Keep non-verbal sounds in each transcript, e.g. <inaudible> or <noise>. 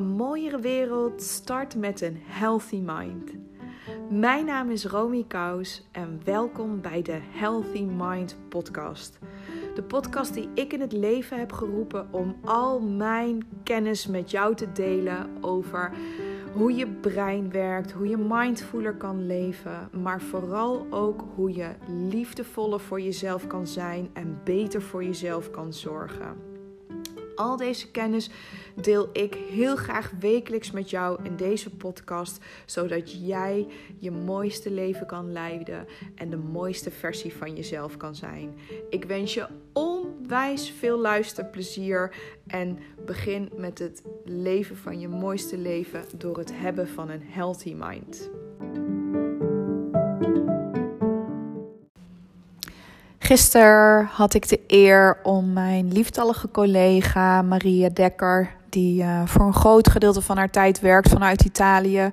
Een mooiere wereld start met een healthy mind. Mijn naam is Romy Kous en welkom bij de Healthy Mind podcast. De podcast die ik in het leven heb geroepen om al mijn kennis met jou te delen over hoe je brein werkt, hoe je mindfuler kan leven, maar vooral ook hoe je liefdevoller voor jezelf kan zijn en beter voor jezelf kan zorgen. Al deze kennis deel ik heel graag wekelijks met jou in deze podcast, zodat jij je mooiste leven kan leiden en de mooiste versie van jezelf kan zijn. Ik wens je onwijs veel luisterplezier en begin met het leven van je mooiste leven door het hebben van een healthy mind. Gisteren had ik de eer om mijn lieftallige collega Maria Dekker, die uh, voor een groot gedeelte van haar tijd werkt vanuit Italië,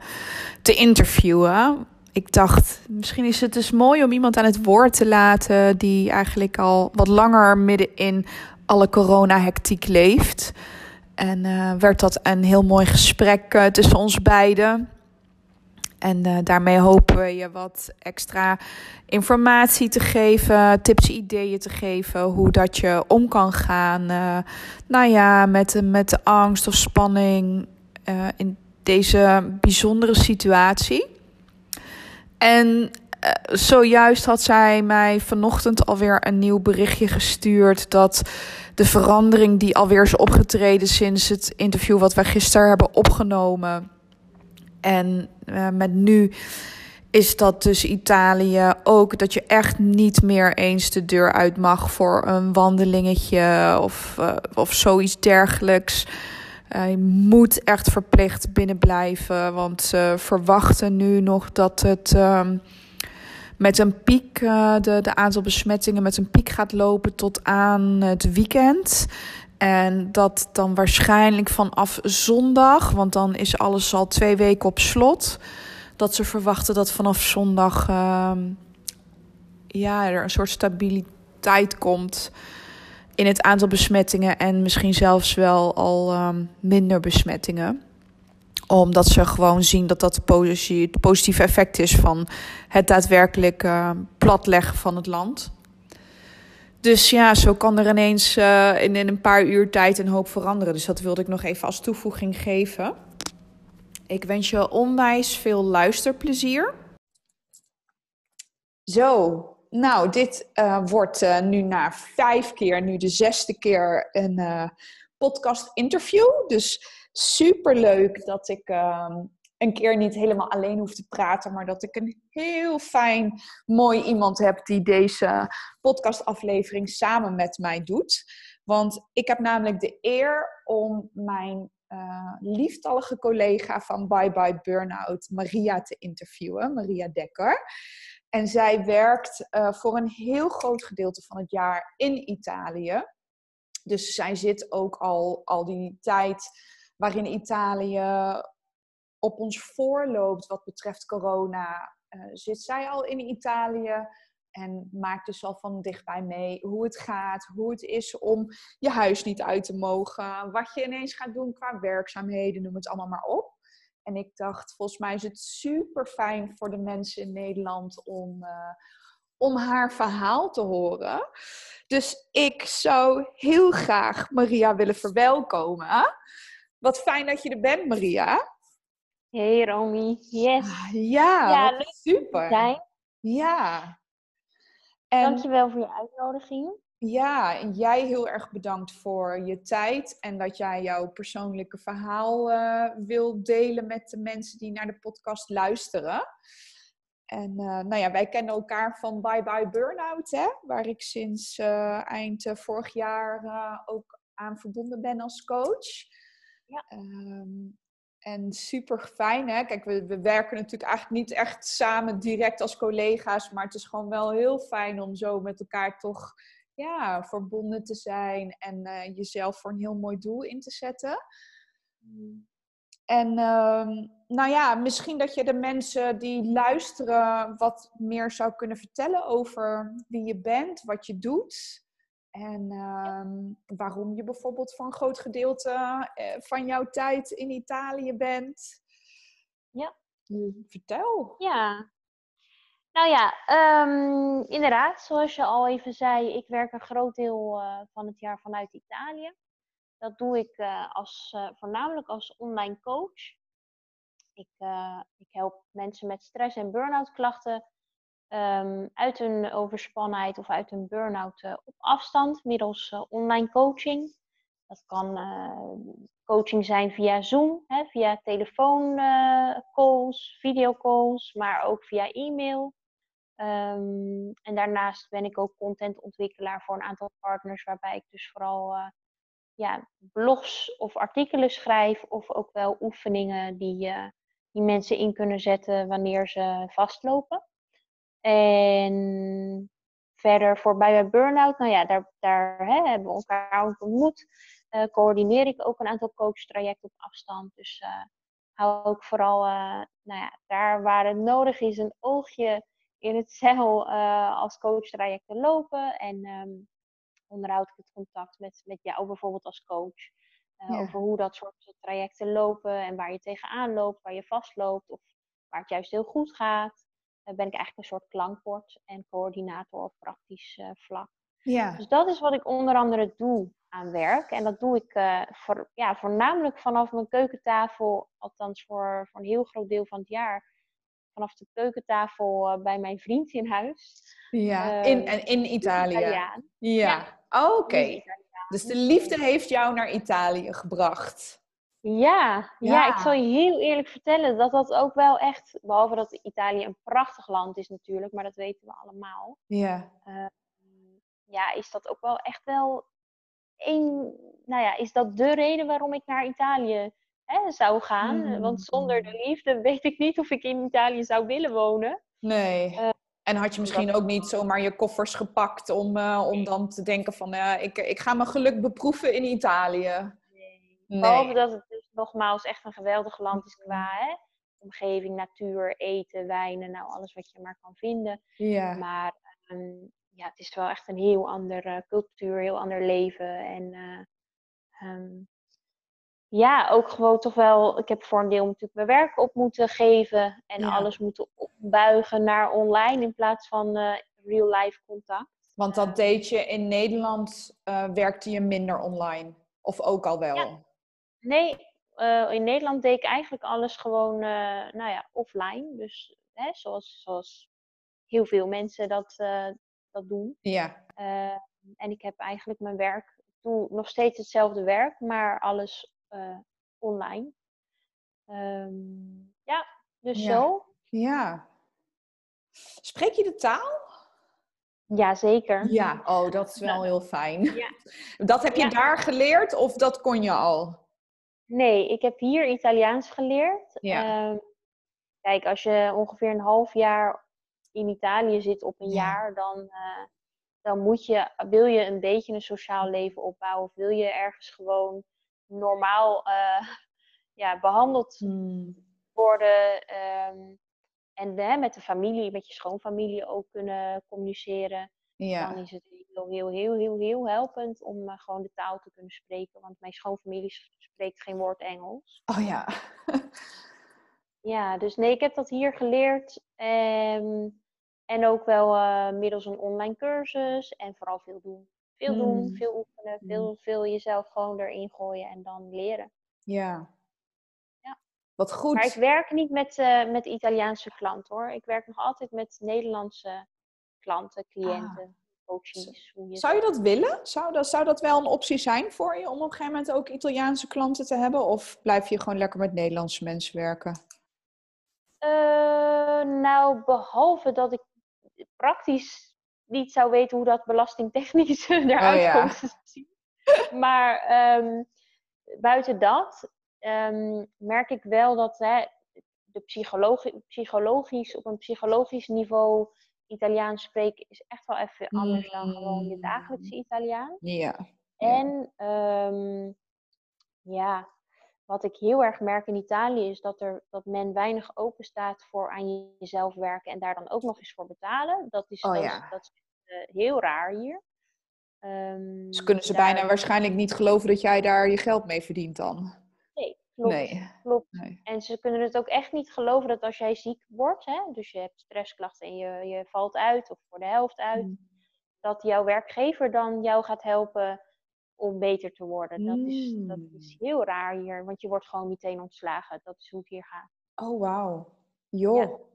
te interviewen. Ik dacht, misschien is het dus mooi om iemand aan het woord te laten die eigenlijk al wat langer midden in alle corona-hectiek leeft. En uh, werd dat een heel mooi gesprek uh, tussen ons beiden. En uh, daarmee hopen we je wat extra informatie te geven, tips, ideeën te geven, hoe dat je om kan gaan. Uh, nou ja, met, met de angst of spanning uh, in deze bijzondere situatie. En zojuist had zij mij vanochtend alweer een nieuw berichtje gestuurd dat de verandering die alweer is opgetreden sinds het interview wat wij gisteren hebben opgenomen en uh, met nu is dat dus Italië ook dat je echt niet meer eens de deur uit mag voor een wandelingetje of, uh, of zoiets dergelijks. Uh, je moet echt verplicht binnen blijven, want ze verwachten nu nog dat het um, met een piek, de, de aantal besmettingen met een piek gaat lopen tot aan het weekend. En dat dan waarschijnlijk vanaf zondag, want dan is alles al twee weken op slot. Dat ze verwachten dat vanaf zondag uh, ja, er een soort stabiliteit komt in het aantal besmettingen. En misschien zelfs wel al um, minder besmettingen. Omdat ze gewoon zien dat dat het positieve effect is van het daadwerkelijk platleggen van het land. Dus ja, zo kan er ineens uh, in, in een paar uur tijd een hoop veranderen. Dus dat wilde ik nog even als toevoeging geven. Ik wens je onwijs veel luisterplezier. Zo, nou, dit uh, wordt uh, nu na vijf keer, nu de zesde keer, een podcast interview. Dus super leuk dat ik ehm, een keer niet helemaal alleen hoef te praten, maar dat ik een heel fijn, mooi iemand heb die deze podcastaflevering samen met mij doet. Want ik heb namelijk de eer om mijn uh, lieftallige collega van Bye Bye Burnout, Maria, te interviewen, Maria Dekker. En zij werkt uh, voor een heel groot gedeelte van het jaar in Italië. Dus zij zit ook al, al die tijd waarin Italië op ons voorloopt wat betreft corona, uh, zit zij al in Italië en maakt dus al van dichtbij mee hoe het gaat, hoe het is om je huis niet uit te mogen, wat je ineens gaat doen qua werkzaamheden, noem het allemaal maar op. En ik dacht, volgens mij is het super fijn voor de mensen in Nederland om, uh, om haar verhaal te horen. Dus ik zou heel graag Maria willen verwelkomen. Wat fijn dat je er bent, Maria. Hey Romy, yes. Ah, ja, super. Zijn. Ja. En, Dankjewel voor je uitnodiging. Ja, en jij heel erg bedankt voor je tijd en dat jij jouw persoonlijke verhaal uh, wil delen met de mensen die naar de podcast luisteren. En uh, nou ja, wij kennen elkaar van Bye Bye Burnout, hè, waar ik sinds uh, eind vorig jaar ook aan verbonden ben als coach. Ja. Um, en super fijn, hè? Kijk, we, we werken natuurlijk eigenlijk niet echt samen direct als collega's, maar het is gewoon wel heel fijn om zo met elkaar toch ja, verbonden te zijn en uh, jezelf voor een heel mooi doel in te zetten. En uh, nou ja, misschien dat je de mensen die luisteren wat meer zou kunnen vertellen over wie je bent, wat je doet. En ehm, waarom je bijvoorbeeld voor een groot gedeelte eh, van jouw tijd in Italië bent. Ja. Vertel. Ja. Nou ja, ehm, inderdaad, zoals je al even zei, ik werk een groot deel uh, van het jaar vanuit Italië. Dat doe ik uh, als, voornamelijk als online coach. Ik, ik help mensen met stress- en burn-out klachten um, uit hun overspannenheid of uit hun burn-out op afstand middels online coaching. Dat kan coaching zijn via Zoom, hè, via telefooncalls, videocalls, maar ook via e-mail. Um, en daarnaast ben ik ook contentontwikkelaar voor een aantal partners, waarbij ik dus vooral ja, blogs of artikelen schrijf, of ook wel oefeningen die, die mensen in kunnen zetten wanneer ze vastlopen. En verder voor bij mijn burn-out, nou ja, daar, daar hè, hebben we elkaar ontmoet. Uh, coördineer ik ook een aantal coachtrajecten op afstand. Dus hou ook vooral, nou ja, daar waar het nodig is, een oogje in het uh, als coachtrajecten lopen. En um, onderhoud ik het contact met, met jou bijvoorbeeld als coach. Ja. Over hoe dat soort trajecten lopen en waar je tegenaan loopt, waar je vastloopt of waar het juist heel goed gaat. Uh, ben ik eigenlijk een soort klankbord en coördinator op praktisch vlak. Ja. Dus dat is wat ik onder andere doe aan werk. En dat doe ik voor, ja, voornamelijk vanaf mijn keukentafel, althans voor, voor een heel groot deel van het jaar vanaf de keukentafel uh, bij mijn vriend in huis. Ja, uh, in, in Italië. Italiaan. Ja, ja. Oh, oké. Okay. Dus de liefde heeft jou naar Italië gebracht. Ja, ja, ja. ik zal je heel eerlijk vertellen dat dat ook wel echt, behalve dat Italië een prachtig land is natuurlijk, maar dat weten we allemaal. Ja. Uh, ja, is dat ook wel echt wel een, nou ja, is dat de reden waarom ik naar Italië hè, zou gaan. Mm. Want zonder de liefde weet ik niet of ik in Italië zou willen wonen. Nee. Uh, en had je misschien ook niet zomaar je koffers gepakt om, uh, om dan te denken van uh, ik, ik ga mijn geluk beproeven in Italië? Nee. Behalve dat het nogmaals echt een geweldig land is qua hè, omgeving, natuur, eten, wijnen, nou alles wat je maar kan vinden. Ja. Maar um, ja, het is wel echt een heel andere cultuur, heel ander leven. En um, ja, ook gewoon toch wel, ik heb voor een deel natuurlijk mijn werk op moeten geven en Ja. alles moeten opbuigen naar online in plaats van uh, real life contact. Want dat deed je in Nederland, uh, werkte je minder online? Of ook al wel? Ja. Nee, uh, in Nederland deed ik eigenlijk alles gewoon, nou ja, offline. Dus hè, zoals, zoals heel veel mensen dat, dat doen. Ja. en ik heb eigenlijk mijn werk, doe nog steeds hetzelfde werk, maar alles online. Um, ja, dus ja. zo. Ja. Spreek je de taal? Jazeker. Ja, oh, dat is <laughs> wel Ja. heel fijn. Ja. Dat heb je Ja. daar geleerd of dat kon je al? Nee, ik heb hier Italiaans geleerd. Ja. Um, kijk, als je ongeveer een half jaar in Italië zit op een Ja. jaar, dan, uh, dan moet je, wil je een beetje een sociaal leven opbouwen of wil je ergens gewoon normaal uh, <laughs> ja, behandeld Hmm. worden. Um, en hè, met de familie, met je schoonfamilie ook kunnen communiceren. Ja. Dan is het heel, heel, heel, heel, heel helpend om uh, gewoon de taal te kunnen spreken. Want mijn schoonfamilie spreekt geen woord Engels. Oh ja. <laughs> Ja, dus nee, ik heb dat hier geleerd. Um, en ook wel uh, middels een online cursus. En vooral veel doen. Veel Hmm. doen, veel oefenen, veel, veel jezelf gewoon erin gooien en dan leren. Ja. Ja. Wat goed. Maar ik werk niet met, uh, met Italiaanse klanten hoor. Ik werk nog altijd met Nederlandse klanten, cliënten, coaches. Hoe je. Zou je dat willen? Zou dat, zou dat wel een optie zijn voor je om op een gegeven moment ook Italiaanse klanten te hebben? Of blijf je gewoon lekker met Nederlandse mensen werken? Uh, nou, behalve dat ik praktisch niet zou weten hoe dat belastingtechnisch <laughs> eruit Oh, komt te zien. Maar um, buiten dat um, merk ik wel dat hè, de psychologi psychologisch, op een psychologisch niveau Italiaans spreken is echt wel even anders dan gewoon je dagelijkse Italiaans. Ja. En um, ja, wat ik heel erg merk in Italië is dat, er, dat men weinig open staat voor aan jezelf werken en daar dan ook nog eens voor betalen. Dat is, Oh, dat, ja. is, dat is uh, heel raar hier. Ehm, Dus kunnen ze daar- bijna waarschijnlijk niet geloven dat jij daar je geld mee verdient dan? Nee, klopt. Nee. klopt. nee. En ze kunnen het ook echt niet geloven dat als jij ziek wordt, hè, dus je hebt stressklachten en je, je valt uit of voor de helft uit, Mm. dat jouw werkgever dan jou gaat helpen om beter te worden. Dat, is, dat Mm. is heel raar hier, want je wordt gewoon meteen ontslagen. Dat is hoe het hier gaat. Oh, wauw. Joh.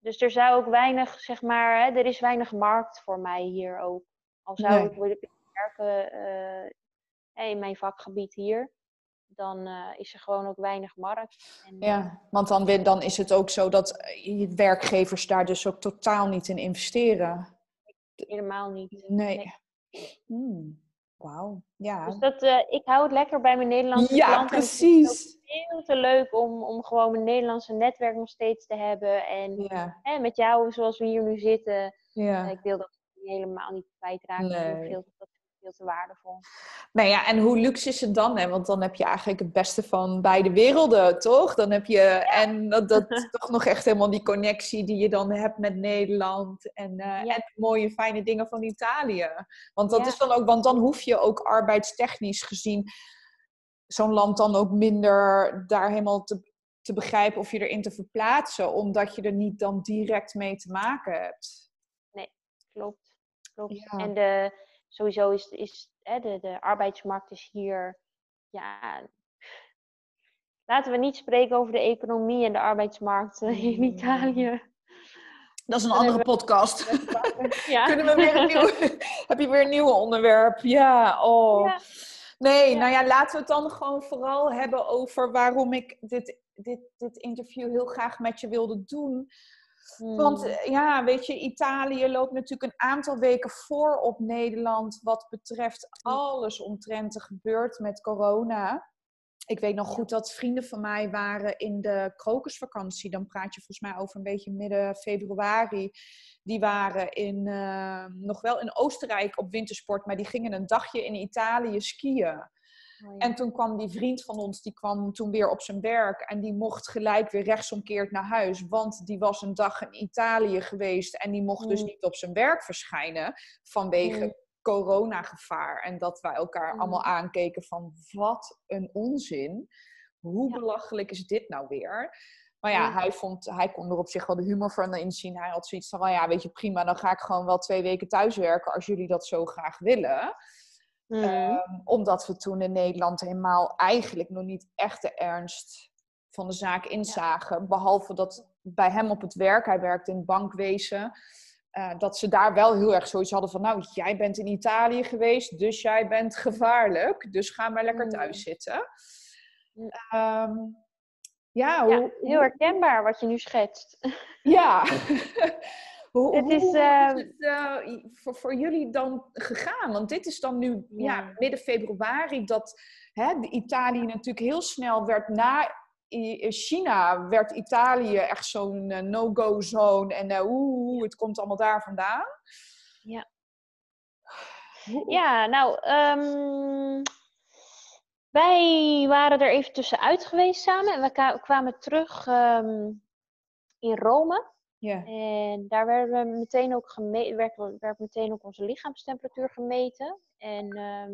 Dus er zou ook weinig, zeg maar, hè, er is weinig markt voor mij hier ook. Al zou Nee. ik willen werken eh, in mijn vakgebied hier, dan eh, is er gewoon ook weinig markt. En, eh, Ja, want dan, dan is het ook zo dat eh, je werkgevers daar dus ook totaal niet in investeren. helemaal niet. Nee. Nee. Hmm. Wauw. Ja. Dus dat, ik hou het lekker bij mijn Nederlandse ja, klanten. en ik vind het precies. ook heel te leuk om, om gewoon mijn Nederlandse netwerk nog steeds te hebben. En Ja, hè, met jou, zoals we hier nu zitten, ja. ik wil dat helemaal niet kwijtraken. Nee. veel, dat veel te waardevol. Nou ja, en hoe luxe is het dan? Hè? Want dan heb je eigenlijk het beste van beide werelden, toch? Dan heb je, en dat, dat <laughs> toch nog echt helemaal die connectie die je dan hebt met Nederland. En, eh, Ja. en mooie, fijne dingen van Italië. Want dat Ja. is dan ook, want dan hoef je ook arbeidstechnisch gezien zo'n land dan ook minder daar helemaal te, te begrijpen of je erin te verplaatsen. Omdat je er niet dan direct mee te maken hebt. Klopt. Klopt. Ja. En de, sowieso is, is hè, de, de arbeidsmarkt is hier. Ja, laten we niet spreken over de economie en de arbeidsmarkt eh, in Mm. Italië. Dat is een Dan andere podcast. Ja. <laughs> Kunnen we weer een nieuw, <laughs> heb je weer een nieuw onderwerp? Ja, oh. Ja. Nee, Ja. nou ja, laten we het dan gewoon vooral hebben over waarom ik dit, dit, dit interview heel graag met je wilde doen. Want Hmm. eh, ja, weet je, Italië loopt natuurlijk een aantal weken voor op Nederland wat betreft alles omtrent er gebeurt met corona. Ik weet nog goed dat vrienden van mij waren in de krokusvakantie. Dan praat je volgens mij over een beetje midden februari. Die waren in, eh, nog wel in Oostenrijk op wintersport, maar die gingen een dagje in Italië skiën. Oh ja. En toen kwam die vriend van ons, die kwam toen weer op zijn werk. En die mocht gelijk weer rechtsomkeerd naar huis. Want die was een dag in Italië geweest. En die mocht dus Mm. niet op zijn werk verschijnen. Vanwege Mm. coronagevaar. En dat wij elkaar Mm. allemaal aankeken van wat een onzin. Hoe Ja. belachelijk is dit nou weer? Maar ja, hij, vond, hij kon er op zich wel de humor van inzien. Hij had zoiets van, well, ja, weet je, prima, dan ga ik gewoon wel twee weken thuiswerken als jullie dat zo graag willen. Hmm. Ehm, omdat we toen in Nederland helemaal eigenlijk nog niet echt de ernst van de zaak inzagen. Behalve dat bij hem op het werk, hij werkte in het bankwezen, eh, dat ze daar wel heel erg zoiets hadden van, nou, jij bent in Italië geweest, dus jij bent gevaarlijk, dus ga maar lekker Mm. thuis zitten. Mm. Ehm, ja, ja, heel herkenbaar wat je nu schetst. ja. <laughs> <laughs> hoe, Het is, hoe ehm, het eh, voor, voor jullie dan gegaan? Want dit is dan nu ja. Ja. midden februari dat hè, de Italië natuurlijk heel snel werd na I- China werd Italië echt zo'n eh, no-go zone en eh, oeh, het komt allemaal daar vandaan. Ja. Ja, nou, ehm, wij waren er even tussenuit geweest samen en we kwamen terug ehm, in Rome. Ja. En daar werden we meteen ook geme- werd, werd meteen ook onze lichaamstemperatuur gemeten. En ehm,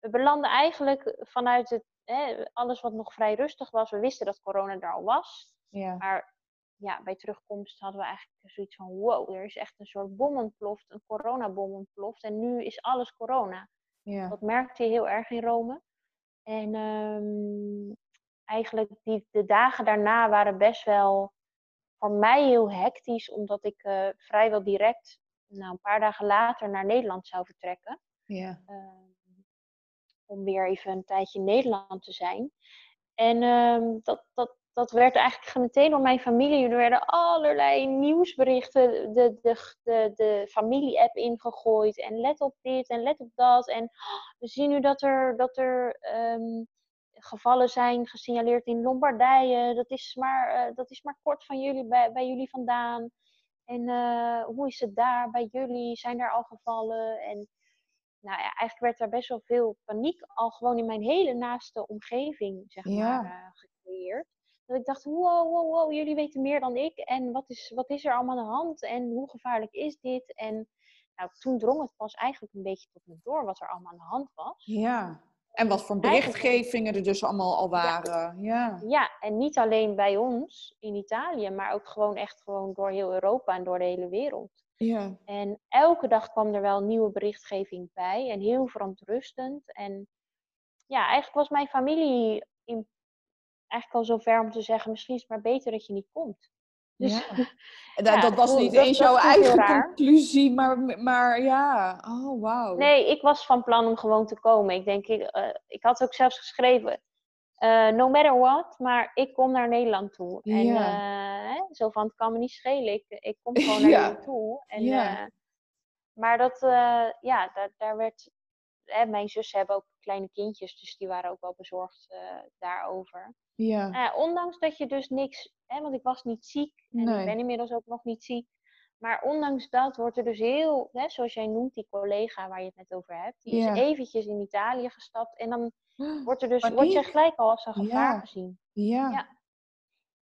we belanden eigenlijk vanuit het, hè, alles wat nog vrij rustig was. We wisten dat corona er al was. Ja. Maar ja, bij terugkomst hadden we eigenlijk zoiets van: wow, er is echt een soort bom ontploft, een coronabom ontploft. En nu is alles corona. Ja. Dat merkte je heel erg in Rome. En ehm, eigenlijk die, de dagen daarna waren best wel voor mij heel hectisch, omdat ik eh, vrijwel direct, nou, een paar dagen later, naar Nederland zou vertrekken. Ja. Ehm, om weer even een tijdje in Nederland te zijn. En ehm, dat, dat, dat werd eigenlijk meteen door mijn familie. Er werden allerlei nieuwsberichten de, de, de, de familie-app ingegooid. En let op dit en let op dat. En oh, we zien nu dat er, dat er ehm, gevallen zijn gesignaleerd in Lombardije. Dat is maar, eh, dat is maar kort van jullie, bij, bij jullie vandaan. En eh, hoe is het daar bij jullie? Zijn er al gevallen? En nou ja, eigenlijk werd daar best wel veel paniek al gewoon in mijn hele naaste omgeving, zeg Ja. maar, eh, gecreëerd. Dat ik dacht, wow, wow, wow, jullie weten meer dan ik. En wat is, wat is er allemaal aan de hand? En hoe gevaarlijk is dit? En nou, toen drong het pas eigenlijk een beetje tot me door wat er allemaal aan de hand was. Ja, en wat voor berichtgevingen er dus allemaal al waren. Ja. ja. en niet alleen bij ons in Italië, maar ook gewoon echt gewoon door heel Europa en door de hele wereld. Ja. En elke dag kwam er wel nieuwe berichtgeving bij en heel verontrustend. En ja, eigenlijk was mijn familie in, eigenlijk al zover om te zeggen, misschien is het maar beter dat je niet komt. Dus, ja. <laughs> dat, was niet eens jouw eigen conclusie, maar, maar ja, oh wauw. Nee, ik was van plan om gewoon te komen. Ik denk, ik, uh, ik had ook zelfs geschreven, uh, no matter what, maar ik kom naar Nederland toe. En uh, zo van, het kan me niet schelen, ik, ik kom <laughs> gewoon naar Nederland toe. En, maar dat, ja, daar, daar werd, mijn zussen hebben ook kleine kindjes, dus die waren ook wel bezorgd daarover. Ja. Uh, ondanks dat je dus niks, hè, want ik was niet ziek en ik ben inmiddels ook nog niet ziek. Maar ondanks dat wordt er dus heel, hè, zoals jij noemt, die collega waar je het net over hebt, die is eventjes in Italië gestapt en dan <gasps> wordt er dus, word je gelijk al als een gevaar gezien. Ja. ja.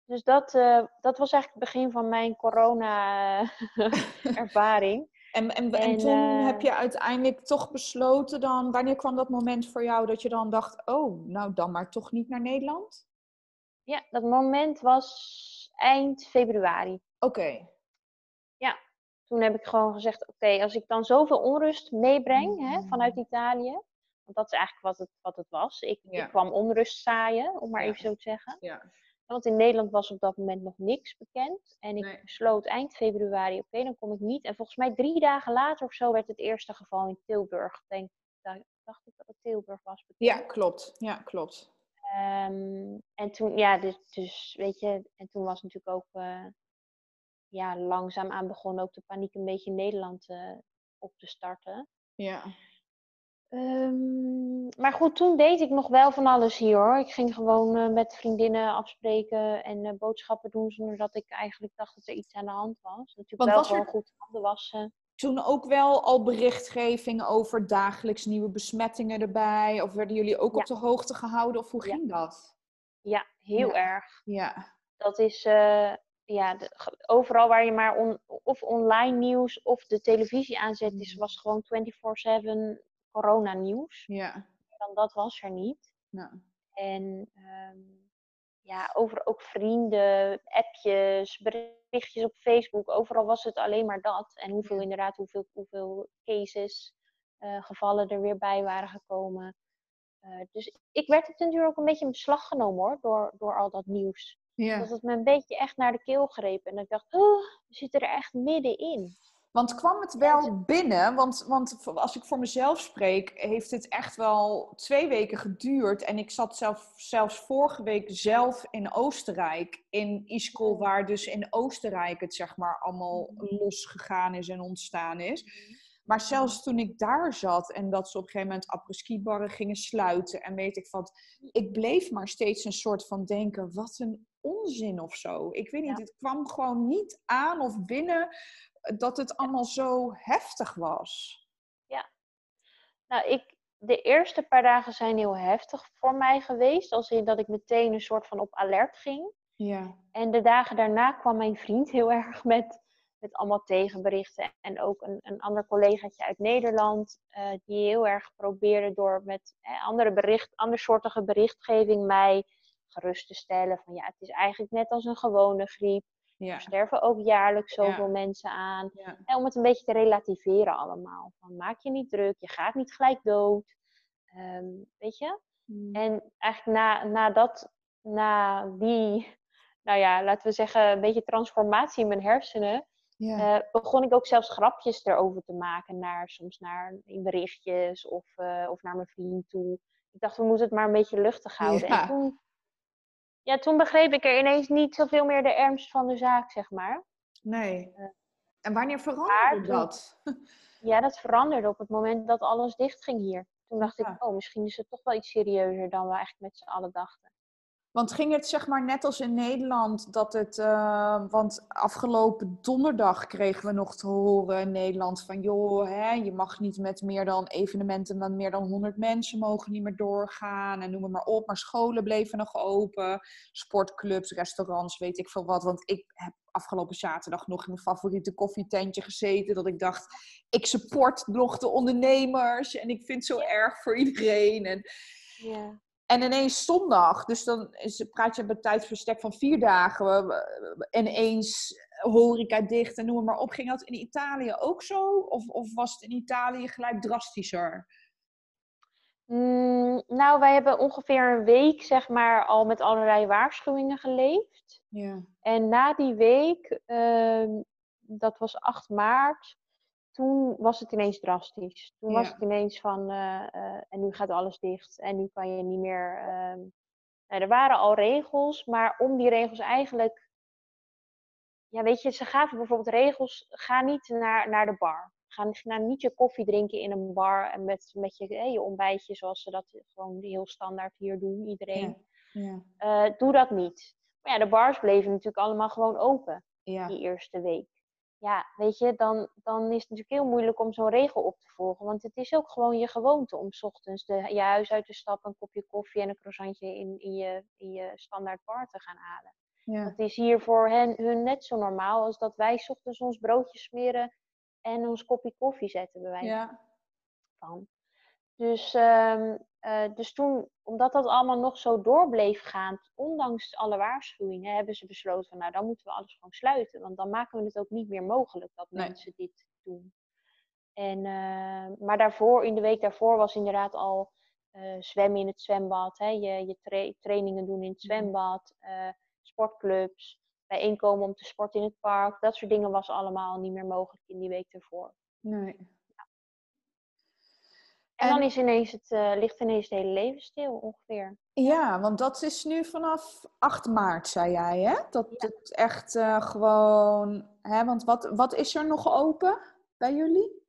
Dus dat, uh, dat was eigenlijk het begin van mijn corona-ervaring. <laughs> En, en, en, toen uh, heb je uiteindelijk toch besloten dan, wanneer kwam dat moment voor jou dat je dan dacht, oh, nou dan maar toch niet naar Nederland? Ja, dat moment was eind februari. Oké. Ja, toen heb ik gewoon gezegd: oké, als ik dan zoveel onrust meebreng hè, mm. vanuit Italië, want dat is eigenlijk wat het, wat het was. Ik, ik kwam onrust zaaien, om maar even zo te zeggen. Ja. Want in Nederland was op dat moment nog niks bekend. En ik besloot eind februari, oké, dan kom ik niet. En volgens mij drie dagen later of zo werd het eerste geval in Tilburg. Denk, dacht ik dat het Tilburg was. Bekend. Ja, klopt. Ja, klopt. Um, en toen, ja, dus, dus, weet je, en toen was natuurlijk ook uh, ja, langzaam aan begonnen ook de paniek een beetje in Nederland uh, op te starten. Ja. Um, maar goed, toen deed ik nog wel van alles hier hoor. Ik ging gewoon uh, met vriendinnen afspreken en boodschappen doen zonder dat ik eigenlijk dacht dat er iets aan de hand was. Natuurlijk Want wel was gewoon er... goed handen wassen toen ook wel al berichtgeving over dagelijks nieuwe besmettingen erbij? Of werden jullie ook op de hoogte gehouden? Of hoe ging dat? Ja, heel erg. Ja. Dat is uh, ja, de, overal waar je maar on, of online nieuws of de televisie aanzet, is, mm. was gewoon 24-7 coronanieuws. Ja. Dan dat was er niet. Nou. En um, ja, over ook vrienden, appjes, berichtjes op Facebook. Overal was het alleen maar dat. En hoeveel inderdaad, hoeveel, hoeveel cases, uh, gevallen er weer bij waren gekomen. Uh, dus ik werd het natuurlijk ook een beetje in beslag genomen hoor, door, door al dat nieuws. Ja. Dat het me een beetje echt naar de keel greep. En ik dacht, oh, we zitten er echt middenin. Want kwam het wel binnen? Want, want als ik voor mezelf spreek, heeft het echt wel twee weken geduurd. En ik zat zelf, zelfs vorige week zelf in Oostenrijk, in Iskol, waar dus in Oostenrijk het zeg maar allemaal mhm. losgegaan is en ontstaan is. Mhm. Maar zelfs toen ik daar zat en dat ze op een gegeven moment apres-ski-barren gingen sluiten en weet ik wat, ik bleef maar steeds een soort van denken, wat een onzin of zo. Ik weet niet, het kwam gewoon niet aan of binnen dat het allemaal zo heftig was. Ja, nou, ik, de eerste paar dagen zijn heel heftig voor mij geweest. Als in dat ik meteen een soort van op alert ging. Ja. En de dagen daarna kwam mijn vriend heel <laughs> erg met, met allemaal tegenberichten. En ook een, een ander collegaatje uit Nederland, uh, die heel erg probeerde door met eh, andere bericht, andersoortige berichtgeving mij gerust te stellen. Van ja, het is eigenlijk net als een gewone griep. Ja. Er sterven ook jaarlijks zoveel mensen aan. En om het een beetje te relativeren allemaal. Van, maak je niet druk, je gaat niet gelijk dood. Ehm, weet je? Hmm. En eigenlijk na, na dat, na die, nou ja, laten we zeggen, een beetje transformatie in mijn hersenen. Uh, begon ik ook zelfs grapjes erover te maken, naar, soms naar, in berichtjes of, uh, of naar mijn vriend toe. Ik dacht, we moeten het maar een beetje luchtig houden. En toen ja, toen begreep ik er ineens niet zoveel meer de ernst van de zaak, zeg maar. Nee. Eh, en wanneer veranderde dat? <laughs> Ja, dat veranderde op het moment dat alles dicht ging hier. Toen dacht ik, oh, misschien is het toch wel iets serieuzer dan we eigenlijk met z'n allen dachten. Want ging het zeg maar net als in Nederland dat het, uh, want afgelopen donderdag kregen we nog te horen in Nederland van joh, hè, je mag niet met meer dan evenementen met meer dan 100 mensen mogen niet meer doorgaan en noem maar op. Maar scholen bleven nog open, sportclubs, restaurants, weet ik veel wat. Want ik heb afgelopen zaterdag nog in mijn favoriete koffietentje gezeten. Dat ik dacht, ik support nog de ondernemers en ik vind het zo erg voor iedereen. En, Ja. En ineens zondag, dus dan is, praat je op een tijdverstek van vier dagen. En ineens horeca dicht en noem maar op. Ging dat in Italië ook zo? Of, of was het in Italië gelijk drastischer? Mm, nou, wij hebben ongeveer een week, zeg maar, al met allerlei waarschuwingen geleefd. Ja. En na die week, ehm, dat was 8 maart, toen was het ineens drastisch. Toen was het ineens van, eh, eh, en nu gaat alles dicht en nu kan je niet meer. ehm, nou, er waren al regels, maar om die regels eigenlijk. Ja, weet je, ze gaven bijvoorbeeld regels, ga niet naar, naar de bar. Ga, niet- je koffie drinken in een bar en met, met je, eh, je ontbijtje, zoals ze dat gewoon heel standaard hier doen, iedereen. Ja. Eh, doe dat niet. Maar ja, de bars bleven natuurlijk allemaal gewoon open Ja. die eerste week. Ja, weet je, dan, dan is het natuurlijk heel moeilijk om zo'n regel op te volgen. Want het is ook gewoon je gewoonte om 's ochtends de, je huis uit te stappen, een kopje koffie en een croissantje in, in, je, in je standaard bar te gaan halen. Ja. Dat is hier voor hen, hun net zo normaal als dat wij 's ochtends ons broodje smeren en ons kopje koffie zetten, bij wijze Ja. van. Dus, ehm, eh, dus toen, omdat dat allemaal nog zo door bleef gaan, ondanks alle waarschuwingen, hebben ze besloten van nou, dan moeten we alles gewoon sluiten. Want dan maken we het ook niet meer mogelijk dat Nee. mensen dit doen. En, eh, maar daarvoor, in de week daarvoor, was inderdaad al eh, zwemmen in het zwembad. Hè, je je tra- trainingen doen in het Mhm. zwembad, sportclubs, bijeenkomen om te sporten in het park. Dat soort dingen was allemaal niet meer mogelijk in die week ervoor. Nee. En, dan is ineens het, eh, ligt ineens het hele leven stil ongeveer. Ja, want dat is nu vanaf 8 maart, zei jij, hè? Dat het echt eh, gewoon... Hè? Want wat, wat is er nog open bij jullie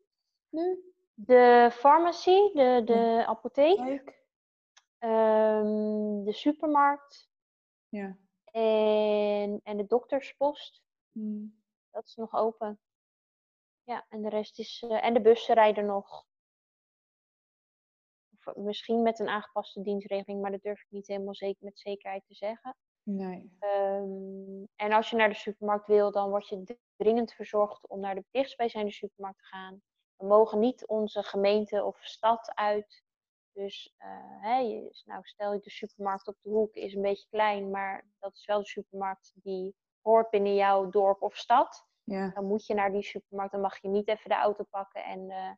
nu? De farmacie, de, de apotheek, Leuk. ehm, de supermarkt Ja. en, en de dokterspost. Hm. Dat is nog open. Ja, en de rest is. eh, en de bussen rijden nog. Misschien met een aangepaste dienstregeling, maar dat durf ik niet helemaal zeker, met zekerheid te zeggen. Nee. Ehm, en als je naar de supermarkt wil, dan word je dringend verzorgd om naar de dichtstbijzijnde supermarkt te gaan. We mogen niet onze gemeente of stad uit. Dus eh, nou, stel je de supermarkt op de hoek is een beetje klein, maar dat is wel de supermarkt die hoort binnen jouw dorp of stad. Ja. Dan moet je naar die supermarkt, dan mag je niet even de auto pakken en eh,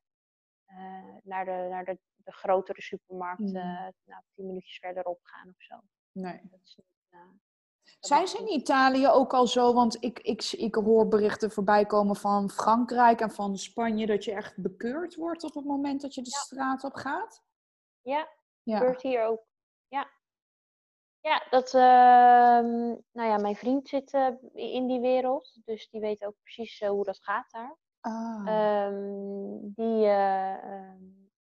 eh, naar, de, naar de, de grotere supermarkt, Mm. eh, nou, tien minuutjes verderop gaan of zo. Nee. Dat is niet, eh, dat Zijn ze in. Italië ook al zo? Want ik, ik, ik hoor berichten voorbij komen van Frankrijk en van Spanje dat je echt bekeurd wordt op het moment dat je de straat op gaat. Ja, Ja. gebeurt hier ook. Ja. Ja, dat, ehm, nou ja, mijn vriend zit eh, in die wereld, dus die weet ook precies hoe dat gaat daar. Ah. Ehm, die, eh, ehm,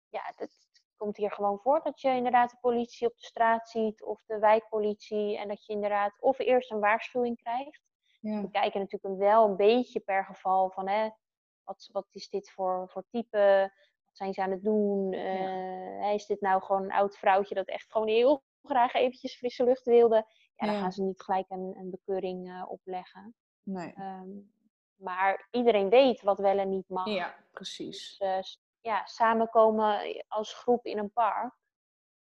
ja, het komt hier gewoon voor dat je inderdaad de politie op de straat ziet of de wijkpolitie en dat je inderdaad of eerst een waarschuwing krijgt. ja. We kijken natuurlijk wel een beetje per geval van hè, wat, wat is dit voor, voor type, wat zijn ze aan het doen, Eh, is dit nou gewoon een oud vrouwtje dat echt gewoon heel graag eventjes frisse lucht wilde. Ja, dan Ja. gaan ze niet gelijk een, een bekeuring eh, opleggen. Nee. Ehm, maar iedereen weet wat wel en niet mag. Ja, precies. Dus eh, ja, samenkomen als groep in een park.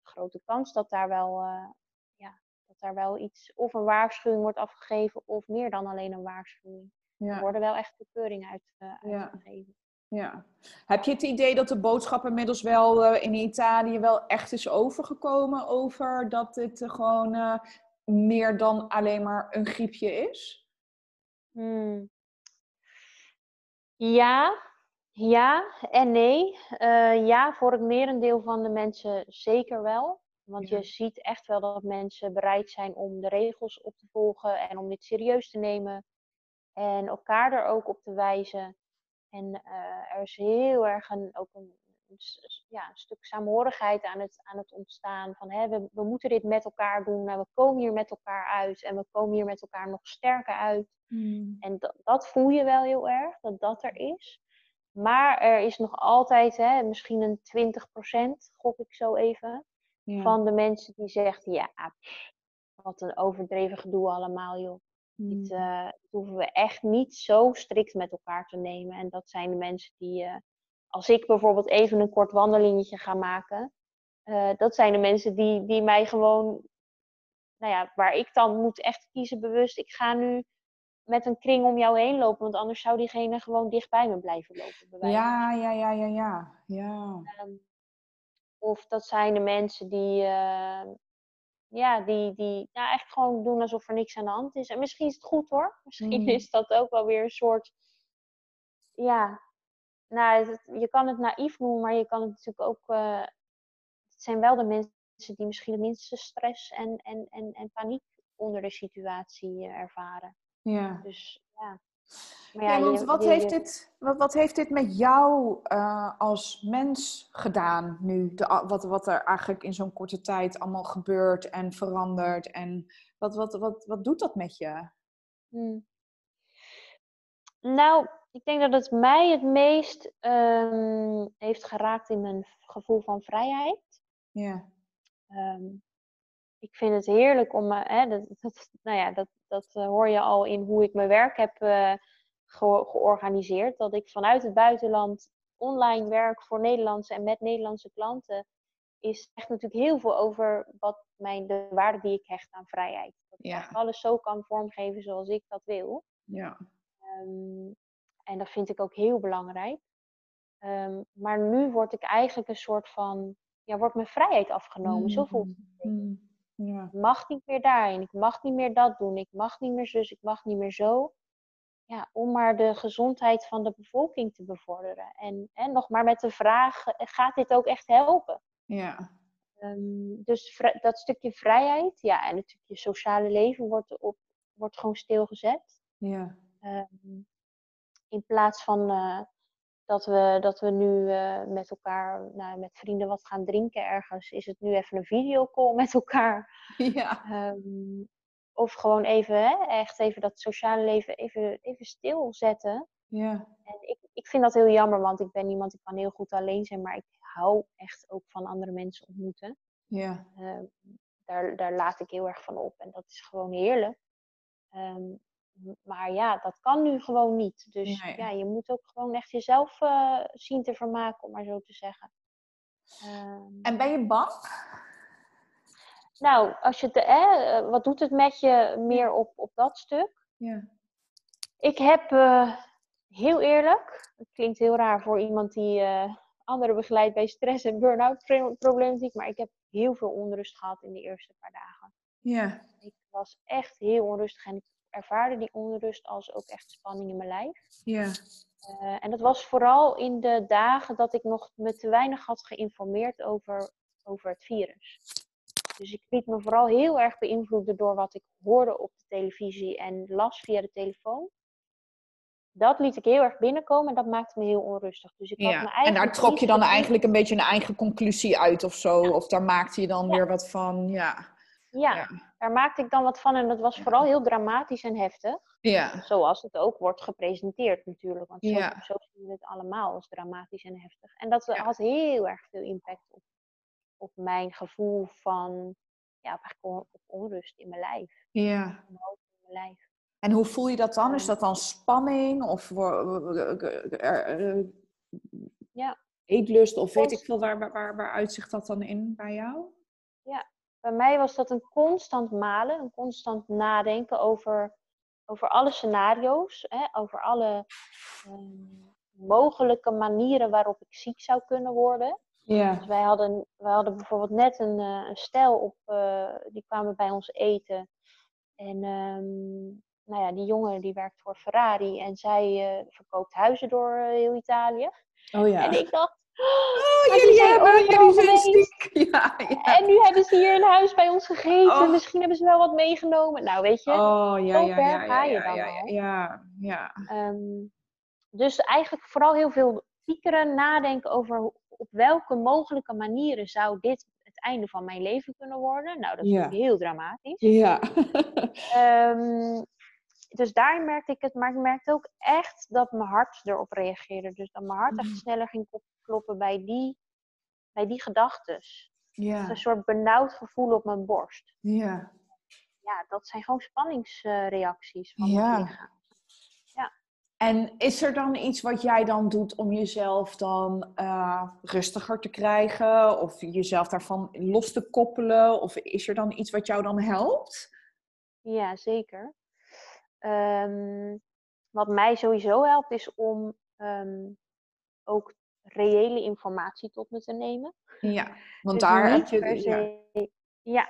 Grote kans dat daar wel, eh, ja, dat daar wel iets, of een waarschuwing wordt afgegeven, of meer dan alleen een waarschuwing. Er Ja. worden wel echt bekeuringen uit, eh, Ja. uitgegeven. Ja. Heb je het idee dat de boodschap inmiddels wel eh, in Italië wel echt is overgekomen over dat dit gewoon meer dan alleen maar een griepje is? Hmm. Ja, ja en nee. Eh, ja, voor het merendeel van de mensen zeker wel. Want Ja. je ziet echt wel dat mensen bereid zijn om de regels op te volgen en om dit serieus te nemen. En elkaar er ook op te wijzen. En eh, er is heel erg een, ook een ja, een stuk samenhorigheid aan het, aan het ontstaan. Van hè, we, we moeten dit met elkaar doen, maar we komen hier met elkaar uit en we komen hier met elkaar nog sterker uit. Hmm. En dat, dat voel je wel heel erg, dat dat er is. Maar er is nog altijd hè, misschien een 20%, gok ik zo even, Ja. van de mensen die zegt, ja, wat een overdreven gedoe allemaal, joh. Dit, Hmm. eh, dit hoeven we echt niet zo strikt met elkaar te nemen. En dat zijn de mensen die, eh, als ik bijvoorbeeld even een kort wandelingetje ga maken, eh, dat zijn de mensen die, die mij gewoon, nou ja, waar ik dan moet echt kiezen bewust, ik ga nu met een kring om jou heen lopen, want anders zou diegene gewoon dicht bij me blijven lopen. Ja, ja, ja, ja, ja. ja. Ehm, of dat zijn de mensen die, eh, ja, die, die nou, echt gewoon doen alsof er niks aan de hand is. En misschien is het goed hoor. Misschien Mm. is dat ook wel weer een soort, ja, nou, het- je kan het naïef noemen, maar je kan het natuurlijk ook, eh, het zijn wel de mensen die misschien het minste stress en, en, en, en paniek onder de situatie eh, ervaren. Ja. Dus ja. Maar Ja, want je- wat, je- heeft je- dit, wat, wat heeft dit met jou eh, als mens gedaan nu? De, wat, wat er eigenlijk in zo'n korte tijd allemaal gebeurt en verandert. En wat, wat, wat, wat doet dat met je? Hmm. Nou, ik denk dat het mij het meest ehm, heeft geraakt in mijn gevoel van vrijheid. Ja, Ehm, ik vind het heerlijk om, eh, hè, dat, dat, nou ja, dat, dat eh, hoor je al in hoe ik mijn werk heb eh, ge- georganiseerd. Dat ik vanuit het buitenland online werk voor Nederlandse en met Nederlandse klanten. Is echt natuurlijk heel veel over wat mijn, de waarde die ik hecht aan vrijheid. Dat ik Ja. alles zo kan vormgeven zoals ik dat wil. ja, Ehm, en dat vind ik ook heel belangrijk. Ehm, maar nu word ik eigenlijk een soort van, ja, wordt mijn vrijheid afgenomen. Zo voelt het. Mm, ja. Ik mag niet meer daarin, ik mag niet meer dat doen, ik mag niet meer zus, ik mag niet meer zo. Ja, om maar de gezondheid van de bevolking te bevorderen. En, en nog maar met de vraag, eh, gaat dit ook echt helpen? ja. Ehm, dus dat stukje vrijheid, ja, en het stukje sociale leven wordt, op, wordt gewoon stilgezet. ja. Ehm, in plaats van eh, dat, we, dat we nu eh, met elkaar, nou, met vrienden wat gaan drinken ergens, is het nu even een videocall met elkaar. <laughs> ja. Ehm, of gewoon even, hè, echt even dat sociale leven even, even stilzetten. ja. En ik, ik vind dat heel jammer, want ik ben iemand die kan heel goed alleen zijn, maar ik hou echt ook van andere mensen ontmoeten. ja. Ehm, daar, daar laat ik heel erg van op en dat is gewoon heerlijk. Ehm, m- maar ja, dat kan nu gewoon niet. Dus Nee. ja, je moet ook gewoon echt jezelf eh, zien te vermaken, om maar zo te zeggen. Ehm, En ben je bang? nou, als je het, eh, wat doet het met je meer op, op dat stuk? Ja. Ik heb eh, heel eerlijk, het klinkt heel raar voor iemand die eh, anderen begeleidt bij stress en burn-out pro- problematiek, maar ik heb heel veel onrust gehad in de eerste paar dagen. Ja. Ik was echt heel onrustig en ik ervaarde die onrust als ook echt spanning in mijn lijf. Ja. Eh, en dat was vooral in de dagen dat ik nog me te weinig had geïnformeerd over, over het virus. Dus ik liet me vooral heel erg beïnvloeden door wat ik hoorde op de televisie en las via de telefoon. Dat liet ik heel erg binnenkomen en dat maakte me heel onrustig. Dus ik had me ja. En daar trok je dan eigenlijk een beetje een eigen conclusie uit of zo? Ja. Of daar maakte je dan Ja. weer wat van? Ja. Ja, Ja. daar maakte ik dan wat van en dat was Ja. vooral heel dramatisch en heftig. Ja. Zoals het ook wordt gepresenteerd natuurlijk. Want zo, Ja. zo zien we het allemaal als dramatisch en heftig. En dat Ja. had heel erg veel impact op, op mijn gevoel van ja, on- op onrust in mijn lijf. Ja. In mijn lijf. En hoe voel je dat dan? Is dat dan spanning of er- Ja. eetlust of weet ik veel, waar, waar, waar, waar uitzicht dat dan in bij jou? Bij mij was dat een constant malen, een constant nadenken over, over alle scenario's, hè, over alle ehm, mogelijke manieren waarop ik ziek zou kunnen worden. Ja. Dus wij hadden, wij hadden bijvoorbeeld net een, eh, een stel op, eh, die kwamen bij ons eten. En ehm, nou ja, die jongen die werkt voor Ferrari en zij eh, verkoopt huizen door heel Italië. Oh ja. En ik dacht, Oh, die jullie zijn hebben, overal jullie zijn ziek. <laughs> Ja, ja. en nu hebben ze hier een huis bij ons gegeten. Oh. Misschien hebben ze wel wat meegenomen. Nou, weet je. Oh, ja, ja, ver ja, ga ja, je dan ja, al. ja, ja. Ehm, dus eigenlijk vooral heel veel piekeren, nadenken over op welke mogelijke manieren zou dit het einde van mijn leven kunnen worden? Nou, dat is Ja. heel dramatisch. Ja. Ehm, dus daar merkte ik het, maar ik merkte ook echt dat mijn hart erop reageerde. Dus dat mijn hart echt Mm. sneller ging kloppen bij die, bij die gedachtes. ja. Een soort benauwd gevoel op mijn borst. Ja. Ja, dat zijn gewoon spanningsreacties van Ja. het lichaam. En is er dan iets wat jij dan doet om jezelf dan eh, rustiger te krijgen? Of jezelf daarvan los te koppelen? Of is er dan iets wat jou dan helpt? Ja, zeker. Ehm, wat mij sowieso helpt is om ehm, ook reële informatie tot me te nemen. Ja, want Dus daar heb niet je... ja. se, ja.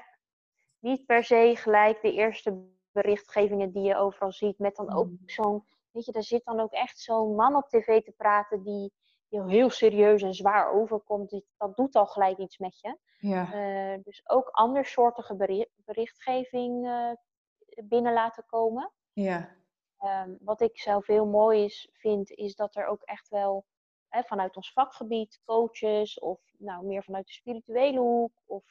niet per se gelijk de eerste berichtgevingen die je overal ziet, met dan ook Mm. zo'n, weet je, daar zit dan ook echt zo'n man op tv te praten die heel, heel serieus en zwaar overkomt. Die- Dat doet al gelijk iets met je. Ja. Eh, dus ook andersoortige beri- berichtgeving eh, binnen laten komen. Ja. Ehm, wat ik zelf heel mooi is, vind, is dat er ook echt wel hè, vanuit ons vakgebied coaches of nou, meer vanuit de spirituele hoek of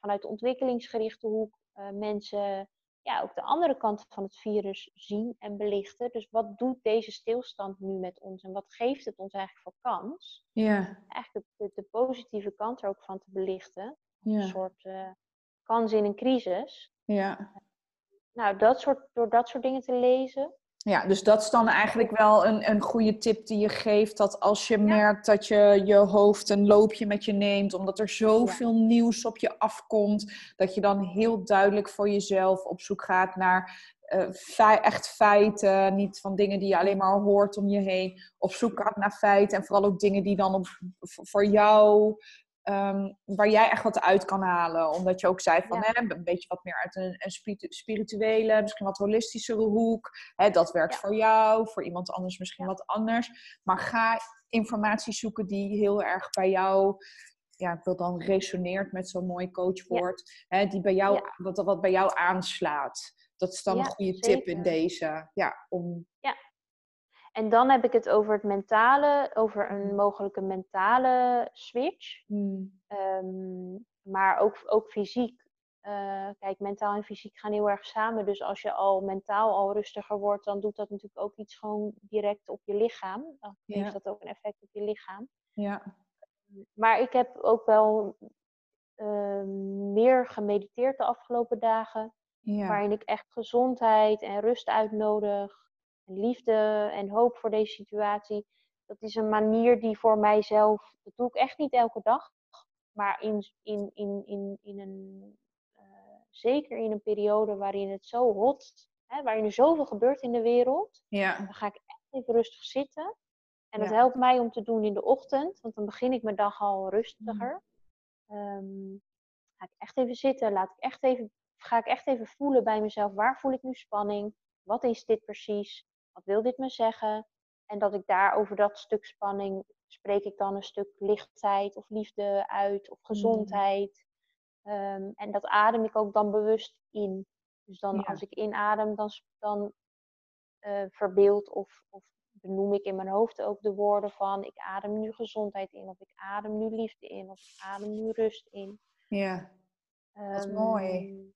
vanuit de ontwikkelingsgerichte hoek eh, mensen ja, ook de andere kant van het virus zien en belichten. Dus wat doet deze stilstand nu met ons en wat geeft het ons eigenlijk voor kans? Ja. Eigenlijk de, de, positieve kant er ook van te belichten. Een Ja. soort eh, kans in een crisis. Ja. Nou, dat soort, door dat soort dingen te lezen. Ja, dus dat is dan eigenlijk wel een, een goede tip die je geeft. Dat als je merkt dat je je hoofd een loopje met je neemt, omdat er zoveel nieuws op je afkomt, dat je dan heel duidelijk voor jezelf op zoek gaat naar fei- echt feiten. Niet van dingen die je alleen maar hoort om je heen. Op zoek gaat naar feiten en vooral ook dingen die dan op, voor jou. Ehm, waar jij echt wat uit kan halen. Omdat je ook zei van Ja. hè, een beetje wat meer uit een, een spiritu- spirituele, misschien wat holistischere hoek. Hè, dat werkt Ja. voor jou, voor iemand anders misschien Ja. wat anders. Maar ga informatie zoeken die heel erg bij jou, ja, ik wil dan resoneert met zo'n mooi coachwoord, hè, die bij jou, Ja. wat, wat bij jou aanslaat. Dat is dan Ja, een goede tip in deze. Ja, om, En dan heb ik het over het mentale, over een mogelijke mentale switch. hmm, Ehm, maar ook, ook fysiek. Eh, kijk, mentaal en fysiek gaan heel erg samen. Dus als je al mentaal al rustiger wordt, dan doet dat natuurlijk ook iets gewoon direct op je lichaam. Dan heeft Ja. dat ook een effect op je lichaam. ja, Maar ik heb ook wel ehm, meer gemediteerd de afgelopen dagen. ja, Waarin ik echt gezondheid en rust uitnodig. Liefde en hoop voor deze situatie. Dat is een manier die voor mijzelf. Dat doe ik echt niet elke dag. Maar in, in, in, in, in een. eh, zeker in een periode waarin het zo hot. Hè, waarin er zoveel gebeurt in de wereld. ja, Dan ga ik echt even rustig zitten. En dat Ja. helpt mij om te doen in de ochtend. Want dan begin ik mijn dag al rustiger. Mm. Ehm, ga ik echt even zitten. Laat ik echt even, ga ik echt even voelen bij mezelf. Waar voel ik nu spanning? Wat is dit precies? Wat wil dit me zeggen? En dat ik daar over dat stuk spanning spreek ik dan een stuk lichtheid of liefde uit of gezondheid. Ehm, en dat adem ik ook dan bewust in. Dus dan Ja. als ik inadem, dan, dan eh, verbeeld of, of benoem ik in mijn hoofd ook de woorden van ik adem nu gezondheid in, of ik adem nu liefde in, of ik adem nu rust in. ja. Dat is mooi.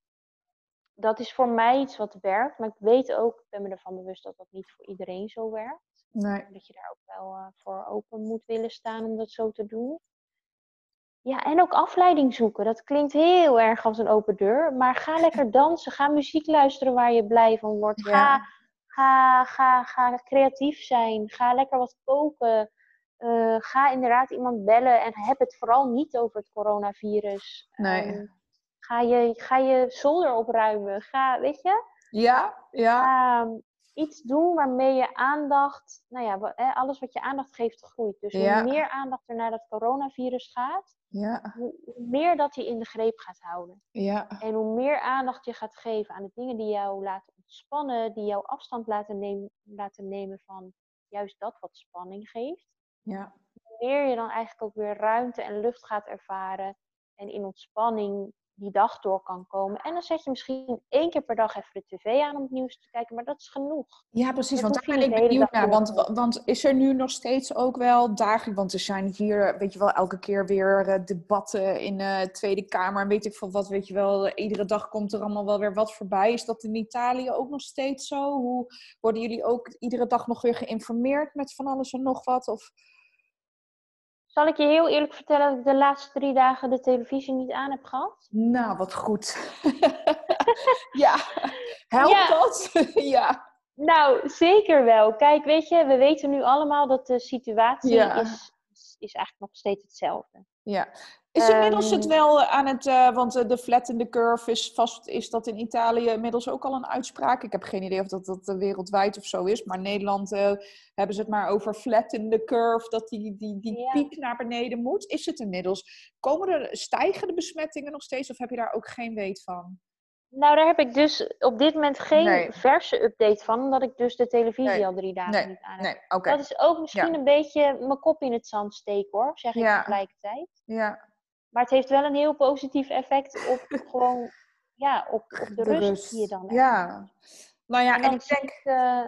Dat is voor mij iets wat werkt, maar ik weet ook, ik ben me ervan bewust dat dat niet voor iedereen zo werkt. Nee. Dat je daar ook wel eh, voor open moet willen staan om dat zo te doen. Ja, en ook afleiding zoeken. Dat klinkt heel erg als een open deur. Maar ga <laughs> lekker dansen. Ga muziek luisteren waar je blij van wordt. Ga, Ja. ga, ga, ga creatief zijn. Ga lekker wat koken. Eh, ga inderdaad iemand bellen. En heb het vooral niet over het coronavirus. Nee. Ehm, ga, je, ga je zolder opruimen. Ga, weet je? Ja, ja, um, iets doen waarmee je aandacht, nou ja, alles wat je aandacht geeft groeit. Dus Ja. hoe meer aandacht er naar dat coronavirus gaat, ja, hoe, hoe meer dat je in de greep gaat houden. ja, En hoe meer aandacht je gaat geven aan de dingen die jou laten ontspannen, die jou afstand laten, nemen laten nemen van juist dat wat spanning geeft. ja, Hoe meer je dan eigenlijk ook weer ruimte en lucht gaat ervaren en in ontspanning die dag door kan komen. En dan zet je misschien één keer per dag even de tv aan om het nieuws te kijken, maar dat is genoeg. Ja, precies, want daar ben ik benieuwd naar. Want, want is er nu nog steeds ook wel dagelijks, want er zijn hier, weet je wel, elke keer weer uh, debatten in de Tweede Kamer en weet ik veel wat, weet je wel, iedere dag komt er allemaal wel weer wat voorbij. Is dat in Italië ook nog steeds zo? Hoe worden jullie ook iedere dag nog weer geïnformeerd met van alles en nog wat? Of... Zal ik je heel eerlijk vertellen dat ik de laatste drie dagen de televisie niet aan heb gehad? Nou, wat goed. <laughs> ja, helpt dat? <laughs> ja. Nou, zeker wel. Kijk, weet je, we weten nu allemaal dat de situatie is, is eigenlijk nog steeds hetzelfde. Ja, is inmiddels het ehm, wel aan het, uh, want uh, de flattende curve is vast, is dat in Italië inmiddels ook al een uitspraak? Ik heb geen idee of dat, dat wereldwijd of zo is, maar in Nederland hebben ze het maar over flattende curve, dat die, die, die piek naar beneden moet. Is het inmiddels? Komen er, stijgen de besmettingen nog steeds of heb je daar ook geen weet van? Nou, daar heb ik dus op dit moment geen verse update van, omdat ik dus de televisie al drie dagen niet aan heb. Nee. Dat is ook misschien een beetje mijn kop in het zand steken hoor, zeg ik tegelijkertijd. Ja. Maar het heeft wel een heel positief effect op <laughs> gewoon, ja, op, op de, rust, die je dan hebt. Ja. Nou ja, en, ik denk... Uh,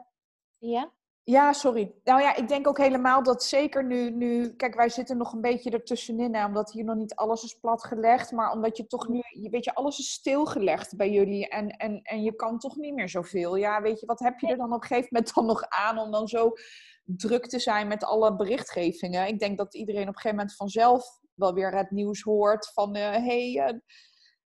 ja? Ja, sorry. Nou ja, ik denk ook helemaal dat zeker nu, nu kijk, wij zitten nog een beetje ertussenin, hè, omdat hier nog niet alles is platgelegd, maar omdat je toch nu, je, weet je, alles is stilgelegd bij jullie en, en, en je kan toch niet meer zoveel. Ja, weet je, wat heb je er dan op een gegeven moment dan nog aan om dan zo druk te zijn met alle berichtgevingen? Ik denk dat iedereen op een gegeven moment vanzelf wel weer het nieuws hoort van, hé, uh, hey, uh,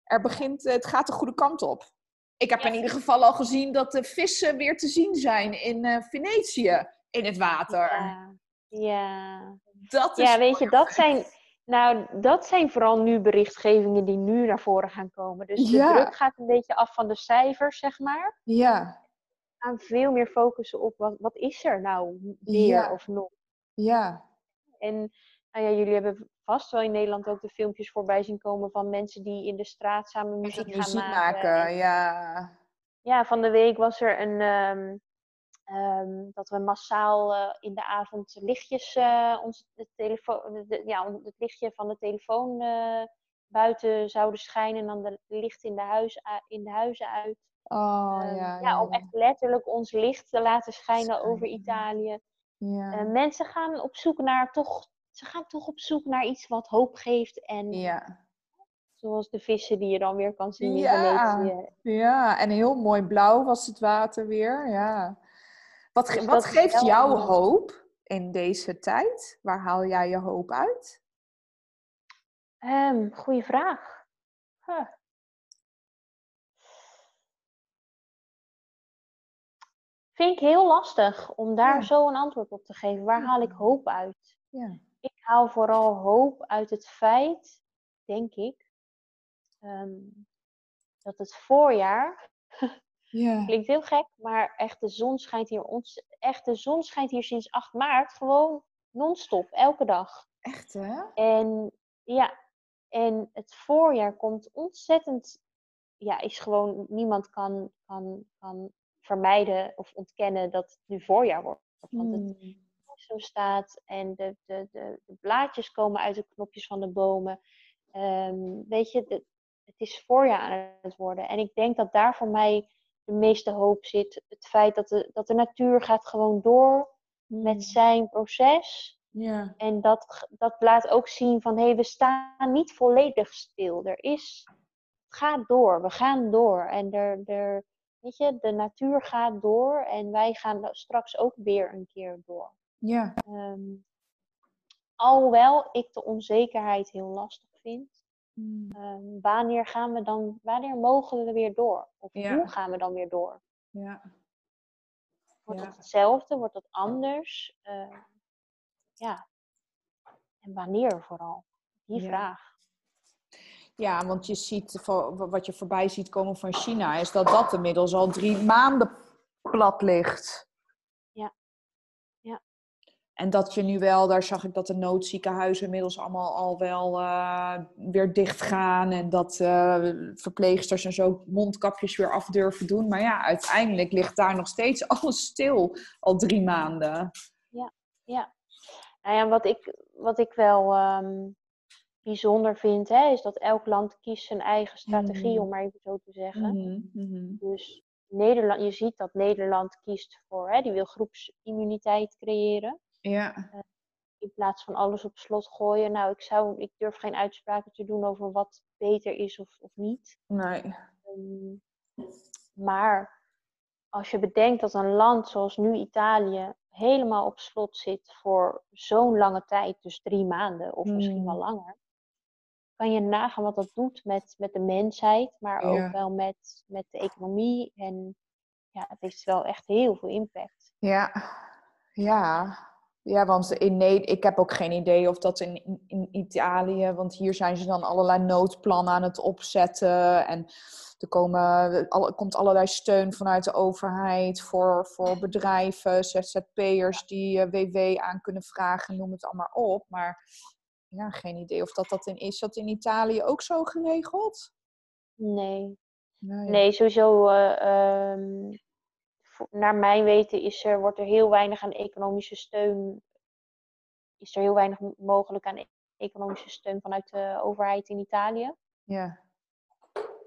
er begint, het gaat de goede kant op. Ik heb in ieder geval al gezien dat de vissen weer te zien zijn in uh, Venetië in het water. Ja, ja. Dat is ja weet je, dat zijn, nou, dat zijn vooral nu berichtgevingen die nu naar voren gaan komen. Dus de druk gaat een beetje af van de cijfers, zeg maar. Ja. We gaan veel meer focussen op wat, wat is er nou weer of nog. Ja. En nou ja, jullie hebben vast wel in Nederland ook de filmpjes voorbij zien komen van mensen die in de straat samen muziek, gaan maken. ja. ja, van de week was er een. Um, um, dat we massaal uh, in de avond lichtjes, uh, ons, de telefoon, ja, het lichtje van de telefoon uh, buiten zouden schijnen en dan de licht in de, huis, in de huizen uit. Oh, um, ja, ja, ja, om echt letterlijk ons licht te laten schijnen over Italië. Ja. mensen gaan op zoek naar toch ze gaan toch op zoek naar iets wat hoop geeft. En ja. zoals de vissen die je dan weer kan zien ja. Ja, en heel mooi blauw was het water weer. Ja. Wat, dus wat geeft jou hoop in deze tijd? Waar haal jij je hoop uit? Um, goeie vraag. Huh. Vind ik heel lastig om daar zo een antwoord op te geven. Waar haal ik hoop uit? Ja haal vooral hoop uit het feit, denk ik, ehm, dat het voorjaar. <laughs> Ja. Klinkt heel gek, maar echt de zon schijnt hier ons, echt de zon schijnt hier sinds 8 maart gewoon non-stop, elke dag. Echt hè? En ja, en het voorjaar komt ontzettend, ja, is gewoon, niemand kan, kan, kan vermijden of ontkennen dat het nu voorjaar wordt. Want het, hmm zo staat en de, de, de, de, blaadjes komen uit de knopjes van de bomen. Um, weet je, de, het is voorjaar aan het worden. En ik denk dat daar voor mij de meeste hoop zit. Het feit dat de, dat de natuur gaat gewoon door met hmm. zijn proces. Ja. En dat, dat laat ook zien van hé, hey, we staan niet volledig stil. Er is, het gaat door, we gaan door. En er, er, weet je, de natuur gaat door en wij gaan straks ook weer een keer door. Ja. Um, alhoewel ik de onzekerheid heel lastig vind. Hmm. Ehm, wanneer gaan we dan, wanneer mogen we weer door? Of hoe gaan we dan weer door? Ja. Wordt het hetzelfde? Wordt het anders? Uh, ja. En wanneer vooral? Die vraag. Ja, want je ziet, wat je voorbij ziet komen van China, is dat dat inmiddels al drie maanden plat ligt. En dat je nu wel, daar zag ik dat de noodziekenhuizen inmiddels allemaal al wel uh, weer dicht gaan. En dat uh, verpleegsters en zo mondkapjes weer af durven doen. Maar ja, uiteindelijk ligt daar nog steeds <laughs> alles stil al drie maanden. Ja, ja. Nou ja, wat ik, wat ik wel. Um, bijzonder vind, hè, is dat elk land kiest zijn eigen strategie, Mhm. om maar even zo te zeggen. Mhm, mhm. Dus Nederland, je ziet dat Nederland kiest voor, hè, die wil groepsimmuniteit creëren. Ja. In plaats van alles op slot gooien. Nou, ik, zou, ik durf geen uitspraken te doen over wat beter is of, of niet. Nee. Ehm, maar als je bedenkt dat een land zoals nu Italië helemaal op slot zit voor zo'n lange tijd, dus drie maanden of misschien wel Hmm. langer, kan je nagaan wat dat doet met, met de mensheid, maar ook Ja. wel met, met de economie. En ja, het heeft wel echt heel veel impact. Ja. Ja. Ja, want in Nee, ik heb ook geen idee of dat in, in, Italië, want hier zijn ze dan allerlei noodplannen aan het opzetten. En er komen, komt allerlei steun vanuit de overheid voor, voor bedrijven, ZZP'ers die eh, WW aan kunnen vragen, noem het allemaal op. Maar ja, geen idee of dat, dat in, is dat in Italië ook zo geregeld? Nee, Nee. nee sowieso. eh, ehm, voor- naar mijn weten is er, wordt er heel weinig aan economische steun. Is er heel weinig mogelijk aan e- economische steun vanuit de overheid in Italië. Ja.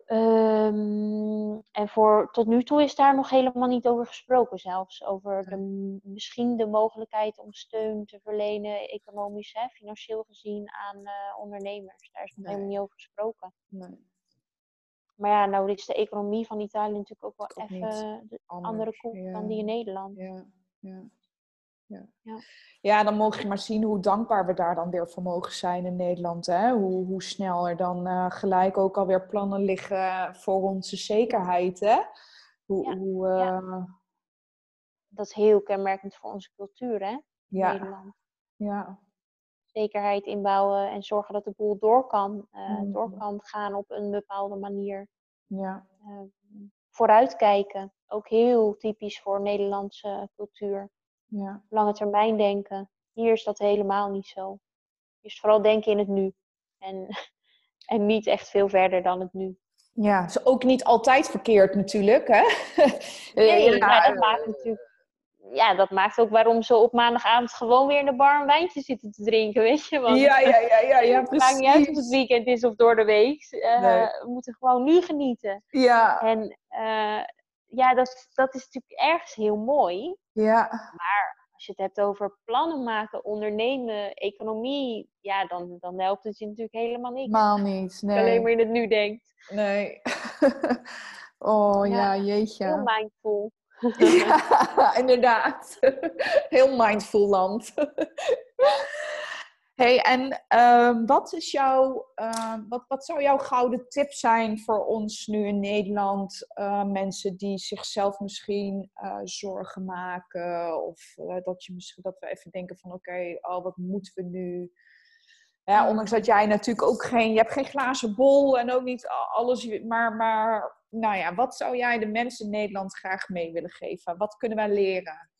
Ehm, en voor, tot nu toe is daar nog helemaal niet over gesproken, zelfs over de, misschien de mogelijkheid om steun te verlenen, economisch, hè, financieel gezien, aan eh, ondernemers. Daar is nog helemaal niet over gesproken. Nee, Maar ja, nou is de economie van Italië natuurlijk ook wel even de andere koek ja. dan die in Nederland. Ja, ja, ja. Ja. Ja, dan mogen je maar zien hoe dankbaar we daar dan weer voor mogen zijn in Nederland. Hè? Hoe, hoe snel er dan eh, gelijk ook alweer plannen liggen voor onze zekerheid. Hè? Hoe, Ja, hoe, ja. eh, Dat is heel kenmerkend voor onze cultuur, hè, ja, Nederland. ja, Zekerheid inbouwen en zorgen dat de boel door kan, eh, door Mhm. kan gaan op een bepaalde manier. ja, Ehm, vooruitkijken, ook heel typisch voor Nederlandse cultuur. ja. Lange termijn denken. Hier is dat helemaal niet zo. Hier is vooral denken in het nu. En, <laughs> en niet echt veel verder dan het nu. Ja, is ook niet altijd verkeerd natuurlijk. Hè? <laughs> Nee, ja, dat eh, maakt natuurlijk. Ja, dat maakt ook waarom ze op maandagavond gewoon weer in de bar een wijntje zitten te drinken, <laughs> weet je? Want ja, ja, ja, ja, ja, het maakt niet uit of het precies. weekend is of door de week. Eh, Nee. We moeten gewoon nu genieten. Ja, En eh, ja, dat, is- dat is natuurlijk ergens heel mooi. ja, Als je het hebt over plannen maken, ondernemen, economie, ja, dan, dan helpt het je natuurlijk helemaal niks. helemaal niet. Je alleen Nee, maar in het nu denkt. nee. <laughs> Oh ja, Ja, jeetje. Heel mindful. <laughs> Ja, inderdaad. Heel mindful land. hey, en ehm, wat, is jouw, ehm, wat, wat zou jouw gouden tip zijn voor ons nu in Nederland? eh, mensen die zichzelf misschien eh, zorgen maken. Of eh, dat, je misschien, dat we even denken van oké, oh, wat moeten we nu? Ja, ondanks dat jij natuurlijk ook geen, je hebt geen glazen bol en ook niet alles, maar, maar nou ja, wat zou jij de mensen in Nederland graag mee willen geven? Wat kunnen wij leren?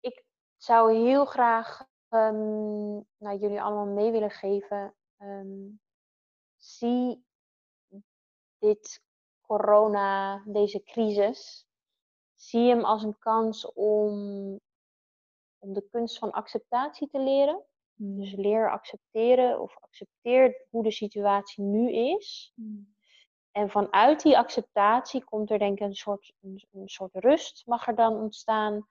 Ik zou heel graag nou, jullie allemaal mee willen geven. ehm, zie dit corona, deze crisis, zie hem als een kans om, om de kunst van acceptatie te leren. Dus leer accepteren of accepteer hoe de situatie nu is. En vanuit die acceptatie komt er denk ik een soort, een, een soort rust mag er dan ontstaan.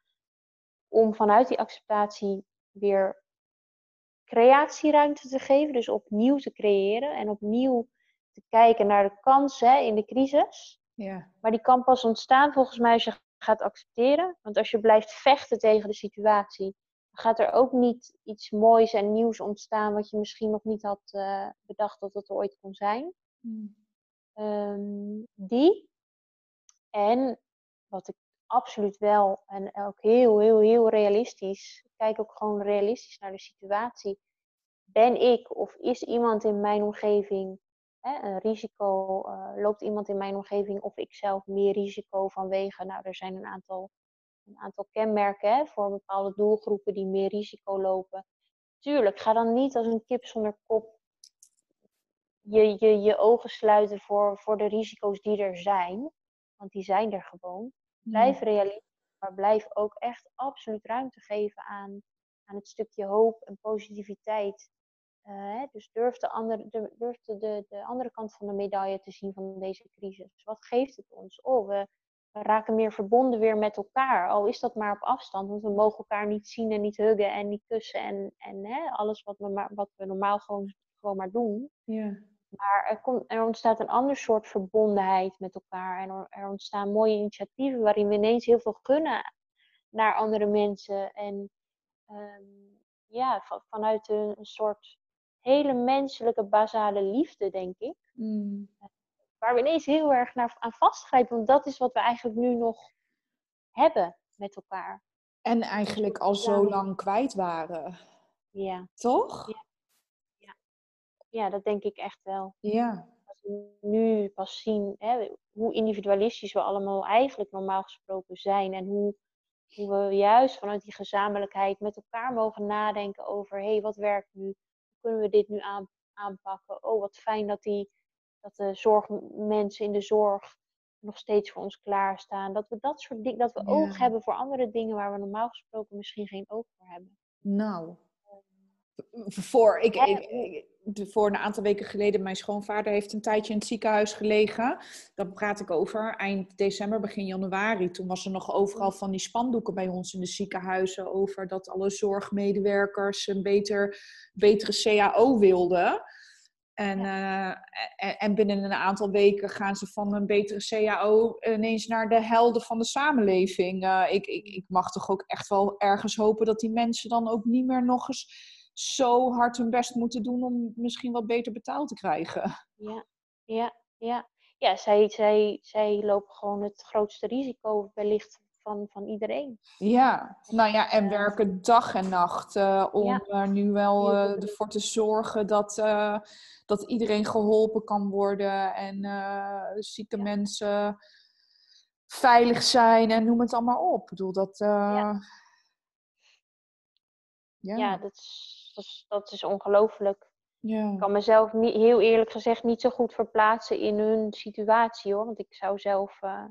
Om vanuit die acceptatie weer creatieruimte te geven. Dus opnieuw te creëren en opnieuw te kijken naar de kansen in de crisis. Ja, Maar die kan pas ontstaan volgens mij als je gaat accepteren. Want als je blijft vechten tegen de situatie, gaat er ook niet iets moois en nieuws ontstaan wat je misschien nog niet had eh, bedacht dat het er ooit kon zijn. Ehm, die. En wat ik absoluut wel, en ook heel, heel, heel realistisch, kijk ook gewoon realistisch naar de situatie. Ben ik of is iemand in mijn omgeving hè, een risico, eh, loopt iemand in mijn omgeving of ik zelf meer risico vanwege, nou er zijn een aantal, een aantal kenmerken hè, voor bepaalde doelgroepen die meer risico lopen. Tuurlijk, ga dan niet als een kip zonder kop je, je, je ogen sluiten voor, voor de risico's die er zijn. Want die zijn er gewoon. Blijf realistisch, maar blijf ook echt absoluut ruimte geven aan aan het stukje hoop en positiviteit. Uh, dus durf, de andere, durf de, de, de, andere kant van de medaille te zien van deze crisis. Wat geeft het ons? Oh, we, we, raken meer verbonden weer met elkaar. Al is dat maar op afstand, want we mogen elkaar niet zien en niet huggen en niet kussen en, en hè, alles wat we, maar, wat we normaal gewoon, gewoon maar doen. Ja. Maar er, komt, er ontstaat een ander soort verbondenheid met elkaar. En er, ontstaan mooie initiatieven waarin we ineens heel veel gunnen naar andere mensen. En um, ja, vanuit een, een, soort hele menselijke, basale liefde, denk ik. Mm. Waar we ineens heel erg naar, aan vastgrijpen. Want dat is wat we eigenlijk nu nog hebben met elkaar. En eigenlijk al zo lang kwijt waren. Ja. Toch? Ja ja, dat denk ik echt wel. Ja. Als we nu pas zien hè, hoe individualistisch we allemaal eigenlijk normaal gesproken zijn. En hoe, hoe we juist vanuit die gezamenlijkheid met elkaar mogen nadenken over... hé, hey, wat werkt nu? Hoe kunnen we dit nu aan, aanpakken? Oh, wat fijn dat, die, dat de zorgmensen in de zorg nog steeds voor ons klaarstaan. Dat we dat soort dingen, dat we oog hebben voor andere dingen waar we normaal gesproken misschien geen oog voor hebben. Nou, voor, ik, ik, voor een aantal weken geleden, mijn schoonvader heeft een tijdje in het ziekenhuis gelegen. Daar praat ik over eind december, begin januari. Toen was er nog overal van die spandoeken bij ons in de ziekenhuizen over dat alle zorgmedewerkers een beter, betere CAO wilden. En, uh, en binnen een aantal weken gaan ze van een betere CAO ineens naar de helden van de samenleving. Uh, ik, ik, ik mag toch ook echt wel ergens hopen dat die mensen dan ook niet meer nog eens zo hard hun best moeten doen om misschien wat beter betaald te krijgen. Ja, ja, ja. Ja, zij, zij, zij lopen gewoon het grootste risico wellicht van, van iedereen. Ja, nou ja, en werken dag en nacht uh, om er nu wel uh, ervoor te zorgen dat, uh, dat iedereen geholpen kan worden en zieke ja. mensen veilig zijn en noem het allemaal op. Ik bedoel, dat... ja. ja, dat is dat is, dat is ongelooflijk. Ja. Ik kan mezelf niet, heel eerlijk gezegd niet zo goed verplaatsen in hun situatie hoor. Want ik zou zelf, uh,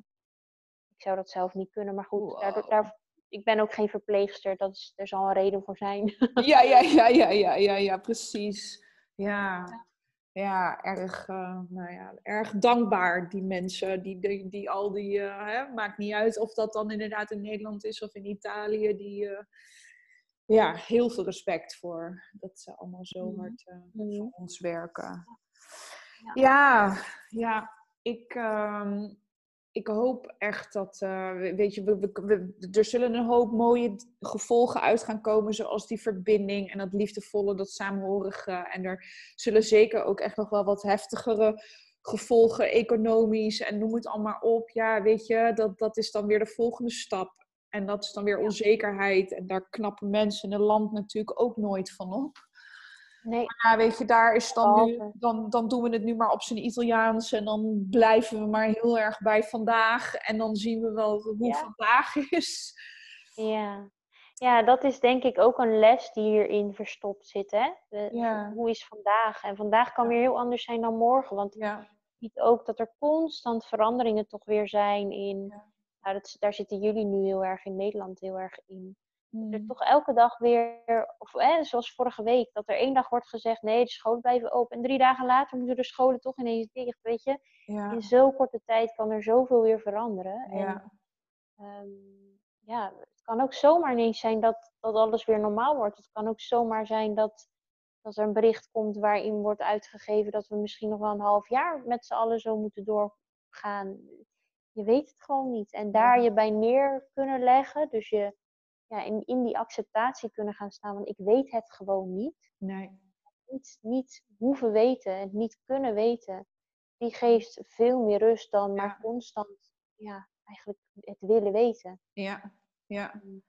zou dat zelf niet kunnen. Maar goed, wow. daar, ik ben ook geen verpleegster. Dat is, er zal een reden voor zijn. <laughs> Ja, ja, ja, ja, ja, ja, ja precies. Ja, ja erg, uh, nou ja, erg dankbaar die mensen. Die, die, die al die, uh, hè, maakt niet uit of dat dan inderdaad in Nederland is of in Italië. Die ja, heel veel respect voor dat ze allemaal zo mhm. hard uh, voor ons werken. Ja, ja, ja ik, uh, ik hoop echt dat, uh, weet je, we, we, er zullen een hoop mooie gevolgen uit gaan komen, zoals die verbinding en dat liefdevolle, dat samenhorige. En er zullen zeker ook echt nog wel wat heftigere gevolgen, economisch en noem het allemaal op. Ja, weet je, dat, dat is dan weer de volgende stap. En dat is dan weer onzekerheid. En daar knappen mensen in het land natuurlijk ook nooit van op. Nee. Maar ja, weet je, daar is dan nu, dan, dan doen we het nu maar op zijn Italiaans. En dan blijven we maar heel erg bij vandaag. En dan zien we wel hoe vandaag is. Ja. ja, dat is denk ik ook een les die hierin verstopt zit. Hè? ja. Hoe is vandaag? En vandaag kan weer heel anders zijn dan morgen. Want ja. ziet ook dat er constant veranderingen toch weer zijn in nou, dat, daar zitten jullie nu heel erg in Nederland heel erg in. Mm. Er toch elke dag weer, of zoals vorige week, dat er één dag wordt gezegd: nee, de scholen blijven open. En drie dagen later moeten de scholen toch ineens dicht. Weet je, ja. in zo'n korte tijd kan er zoveel weer veranderen. Ja. En um, ja, het kan ook zomaar ineens zijn dat, dat alles weer normaal wordt. Het kan ook zomaar zijn dat, dat er een bericht komt waarin wordt uitgegeven dat we misschien nog wel een half jaar met z'n allen zo moeten doorgaan je weet het gewoon niet. En daar je bij neer kunnen leggen, dus je ja, in, in die acceptatie kunnen gaan staan, want ik weet het gewoon niet. Nee. Niet, niet hoeven weten, het niet kunnen weten, die geeft veel meer rust dan maar constant ja, eigenlijk het willen weten. Ja, ja. Mm.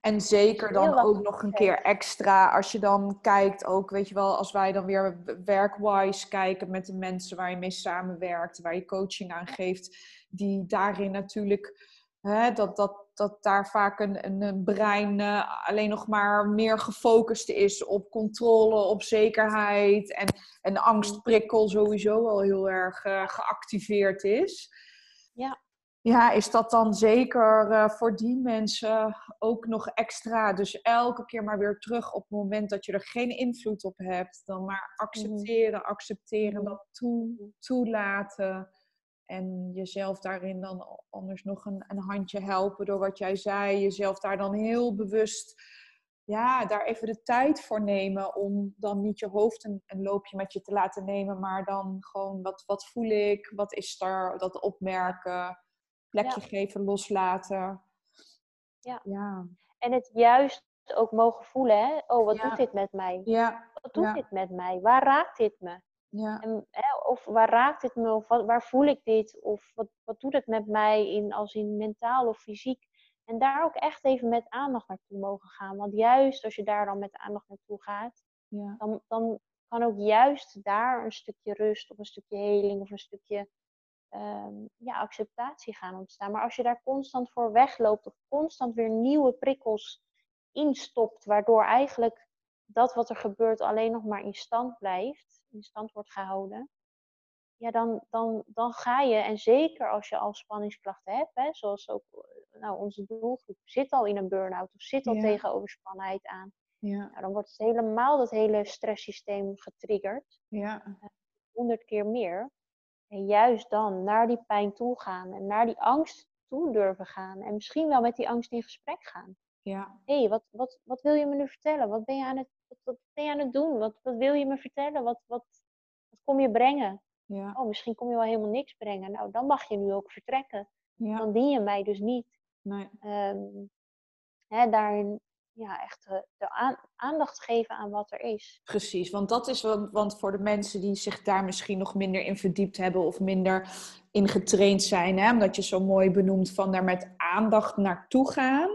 En zeker dan ook nog een keer extra als je dan kijkt, ook weet je wel, als wij dan weer werkwise kijken met de mensen waar je mee samenwerkt, waar je coaching aan geeft, die daarin natuurlijk, hè, dat, dat, dat daar vaak een, een, brein uh, alleen nog maar meer gefocust is op controle, op zekerheid en een angstprikkel sowieso al heel erg uh, geactiveerd is. Ja. Ja, is dat dan zeker uh, voor die mensen ook nog extra? Dus elke keer maar weer terug op het moment dat je er geen invloed op hebt. Dan maar accepteren, accepteren, dat toe, toelaten. En jezelf daarin dan anders nog een, een handje helpen door wat jij zei. Jezelf daar dan heel bewust, ja, daar even de tijd voor nemen. Om dan niet je hoofd een, een loopje met je te laten nemen. Maar dan gewoon, wat, wat voel ik? Wat is er? Dat opmerken plekje geven, loslaten. Ja. ja. En het juist ook mogen voelen, hè? Oh, wat doet dit met mij? Ja. Wat doet dit met mij? Waar raakt dit me? Ja. En, hè, of waar raakt dit me? Of wat, waar voel ik dit? Of wat, wat doet het met mij in, als in mentaal of fysiek? En daar ook echt even met aandacht naartoe mogen gaan. Want juist als je daar dan met aandacht naartoe gaat, ja. dan, dan kan ook juist daar een stukje rust of een stukje heling of een stukje um, ja, acceptatie gaan ontstaan. Maar als je daar constant voor wegloopt of constant weer nieuwe prikkels instopt, waardoor eigenlijk dat wat er gebeurt alleen nog maar in stand blijft, in stand wordt gehouden, ja, dan, dan, dan ga je, en zeker als je al spanningsklachten hebt, hè, zoals ook nou, onze doelgroep zit al in een burn-out of zit al ja. tegen overspannenheid aan, ja. Nou, dan wordt het helemaal dat hele stresssysteem getriggerd. Ja. Honderd keer meer. En juist dan naar die pijn toe gaan en naar die angst toe durven gaan. En misschien wel met die angst in gesprek gaan. Ja. Hé, hey, wat, wat, wat wil je me nu vertellen? Wat ben je aan het, wat, wat ben je aan het doen? Wat, wat wil je me vertellen? Wat, wat, wat kom je brengen? Ja. Oh, misschien kom je wel helemaal niks brengen. Nou, dan mag je nu ook vertrekken. Ja. Dan dien je mij dus niet. Nee. Um, hè, daarin ja, echt de, de aandacht geven aan wat er is. Precies, want dat is want, want voor de mensen die zich daar misschien nog minder in verdiept hebben of minder in getraind zijn, hè, omdat je zo mooi benoemt van daar met aandacht naartoe gaan.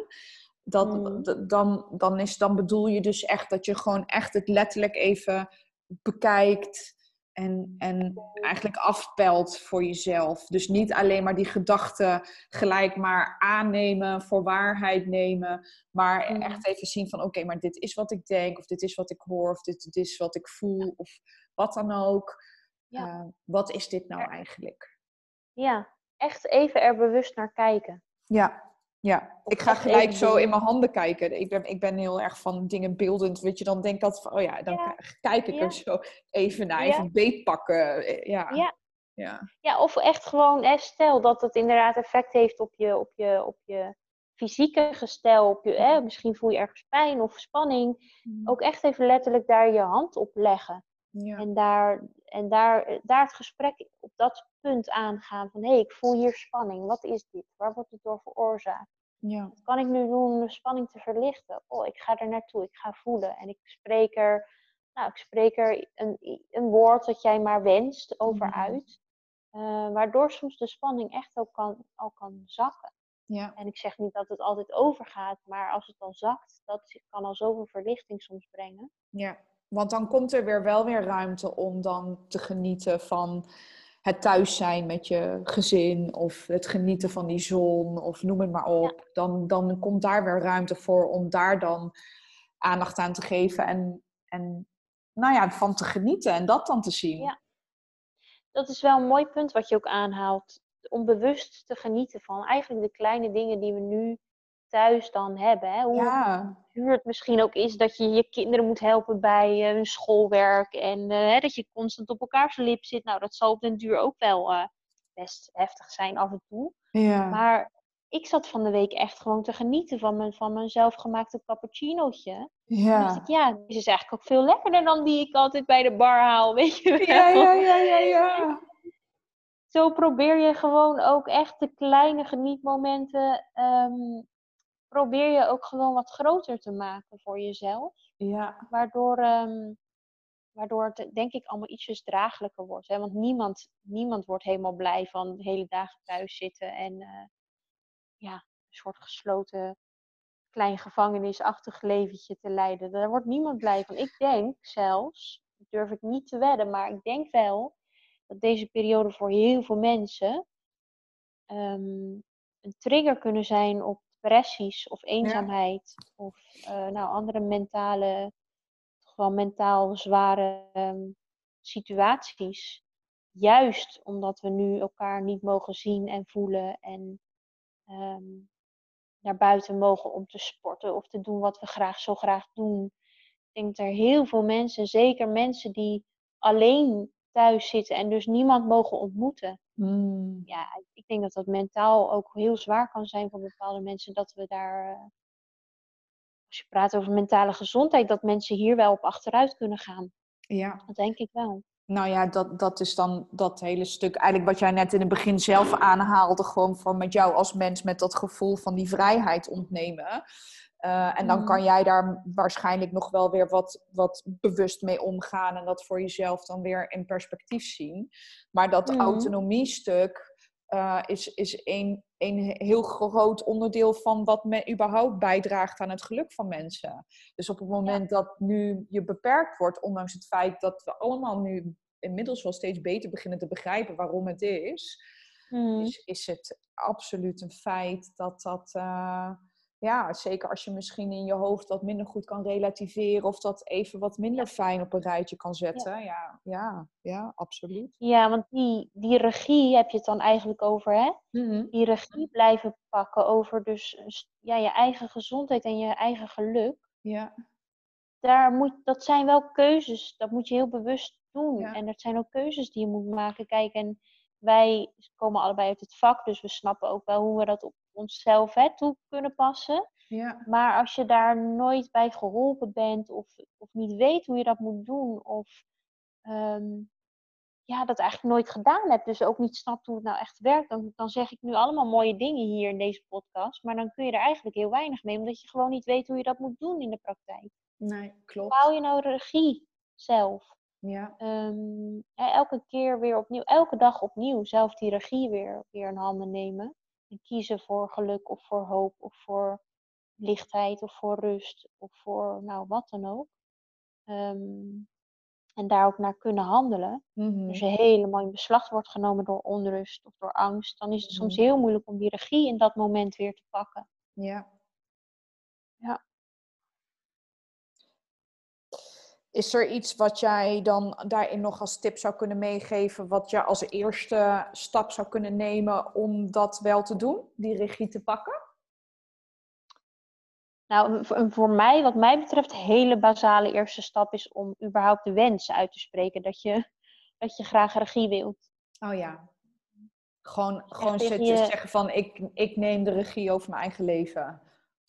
Dat, mm. dan, dan, is, dan bedoel je dus echt dat je gewoon echt het letterlijk even bekijkt en, en eigenlijk afpelt voor jezelf. Dus niet alleen maar die gedachten gelijk maar aannemen, voor waarheid nemen. Maar mhm. echt even zien van oké, maar dit is wat ik denk. Of dit is wat ik hoor. Of dit, is wat ik voel. Of wat dan ook. Ja. Uh, wat is dit nou eigenlijk? Ja, echt even er bewust naar kijken. Ja, ja, ik ga gelijk zo in mijn handen kijken. Ik ben, ik ben heel erg van dingen beeldend. Weet je, dan denk ik van, oh ja, dan kijk ik er zo even naar, even ja. beetpakken. Eh, ja. ja. Ja. ja, of echt gewoon, stel dat het inderdaad effect heeft op je, op je, op je fysieke gestel. Op je, hè, misschien voel je ergens pijn of spanning. Mm. Ook echt even letterlijk daar je hand op leggen. Ja. En, daar, en daar, daar het gesprek op dat punt aangaan van hé, hey, ik voel hier spanning. Wat is dit? Waar wordt het door veroorzaakt? Ja. Wat kan ik nu doen om de spanning te verlichten? Oh, ik ga er naartoe, ik ga voelen. En ik spreek er, nou, ik spreek er een, een woord dat jij maar wenst over mm. uit. Uh, waardoor soms de spanning echt ook kan, al kan zakken. Ja. En ik zeg niet dat het altijd overgaat, maar als het al zakt, dat kan al zoveel verlichting soms brengen. Ja, want dan komt er weer wel weer ruimte om dan te genieten van het thuis zijn met je gezin of het genieten van die zon of noem het maar op. Dan, dan komt daar weer ruimte voor om daar dan aandacht aan te geven en, en nou ja, van te genieten en dat dan te zien. Ja. Dat is wel een mooi punt wat je ook aanhaalt. Om bewust te genieten van eigenlijk de kleine dingen die we nu thuis dan hebben. Hè? Hoe ja. duur het misschien ook is dat je je kinderen moet helpen bij uh, hun schoolwerk. En uh, hè, dat je constant op elkaars lip zit. Nou, dat zal op den duur ook wel uh, best heftig zijn af en toe. Ja. Maar ik zat van de week echt gewoon te genieten van mijn, van mijn zelfgemaakte cappuccinootje. Ja. dacht ik, ja, dit is eigenlijk ook veel lekkerder dan die ik altijd bij de bar haal, <laughs> weet je wel. Ja, ja, ja, ja, ja. Zo probeer je gewoon ook echt de kleine genietmomenten um, probeer je ook gewoon wat groter te maken voor jezelf. Ja. Waardoor, um, waardoor het denk ik allemaal ietsjes draaglijker wordt. Hè? Want niemand, niemand wordt helemaal blij van de hele dagen thuis zitten en uh, ja, een soort gesloten klein gevangenisachtig leventje te leiden. Daar wordt niemand blij van. Ik denk zelfs, durf ik niet te wedden, maar ik denk wel dat deze periode voor heel veel mensen um, een trigger kunnen zijn op depressies of eenzaamheid of uh, nou, andere mentale, wel mentaal zware um, situaties. juist omdat we nu elkaar niet mogen zien en voelen en ehm, naar buiten mogen om te sporten of te doen wat we graag zo graag doen. Ik denk dat er heel veel mensen, zeker mensen die alleen thuis zitten en dus niemand mogen ontmoeten. Hmm. Ja, ik denk dat dat mentaal ook heel zwaar kan zijn voor bepaalde mensen. Dat we daar, eh, als je praat over mentale gezondheid, dat mensen hier wel op achteruit kunnen gaan. Ja. Dat denk ik wel. Nou ja, dat, dat is dan dat hele stuk. Eigenlijk wat jij net in het begin zelf aanhaalde. Gewoon van met jou als mens met dat gevoel van die vrijheid ontnemen. Uh, en dan Mm. kan jij daar waarschijnlijk nog wel weer wat, wat bewust mee omgaan. En dat voor jezelf dan weer in perspectief zien. Maar dat Mhm. autonomiestuk uh, is, is een, een heel groot onderdeel van wat me überhaupt bijdraagt aan het geluk van mensen. Dus op het moment dat nu je beperkt wordt, ondanks het feit dat we allemaal nu inmiddels wel steeds beter beginnen te begrijpen waarom het is, Mhm. is, is het absoluut een feit dat dat. Uh, ja, zeker als je misschien in je hoofd dat minder goed kan relativeren of dat even wat minder fijn op een rijtje kan zetten. Ja, ja, ja, ja absoluut. Ja, want die, die regie heb je het dan eigenlijk over, hè? Mhm. Die regie blijven pakken over dus ja, je eigen gezondheid en je eigen geluk. Ja. Daar moet, dat zijn wel keuzes, dat moet je heel bewust doen. Ja. En dat zijn ook keuzes die je moet maken. Kijk, en wij komen allebei uit het vak, dus we snappen ook wel hoe we dat op onszelf hè, toe kunnen passen. Ja. Maar als je daar nooit bij geholpen bent of, of niet weet hoe je dat moet doen of ehm, ja, dat eigenlijk nooit gedaan hebt, dus ook niet snapt hoe het nou echt werkt, dan, dan zeg ik nu allemaal mooie dingen hier in deze podcast, maar dan kun je er eigenlijk heel weinig mee, omdat je gewoon niet weet hoe je dat moet doen in de praktijk. Nee, klopt. Hoe hou je nou regie zelf? Ja. Um, elke keer weer opnieuw, elke dag opnieuw zelf die regie weer, weer in handen nemen. En kiezen voor geluk of voor hoop of voor lichtheid of voor rust of voor nou wat dan ook. Um, en daar ook naar kunnen handelen. Mm-hmm. Als je helemaal in beslag wordt genomen door onrust of door angst, dan is het soms heel moeilijk om die regie in dat moment weer te pakken. Ja. Ja. Is er iets wat jij dan daarin nog als tip zou kunnen meegeven, wat je als eerste stap zou kunnen nemen om dat wel te doen, die regie te pakken? Nou, voor mij, wat mij betreft, hele basale eerste stap is om überhaupt de wens uit te spreken dat je, dat je graag regie wilt. Oh ja. Gewoon, gewoon zitten, je... zeggen van ik, ik neem de regie over mijn eigen leven.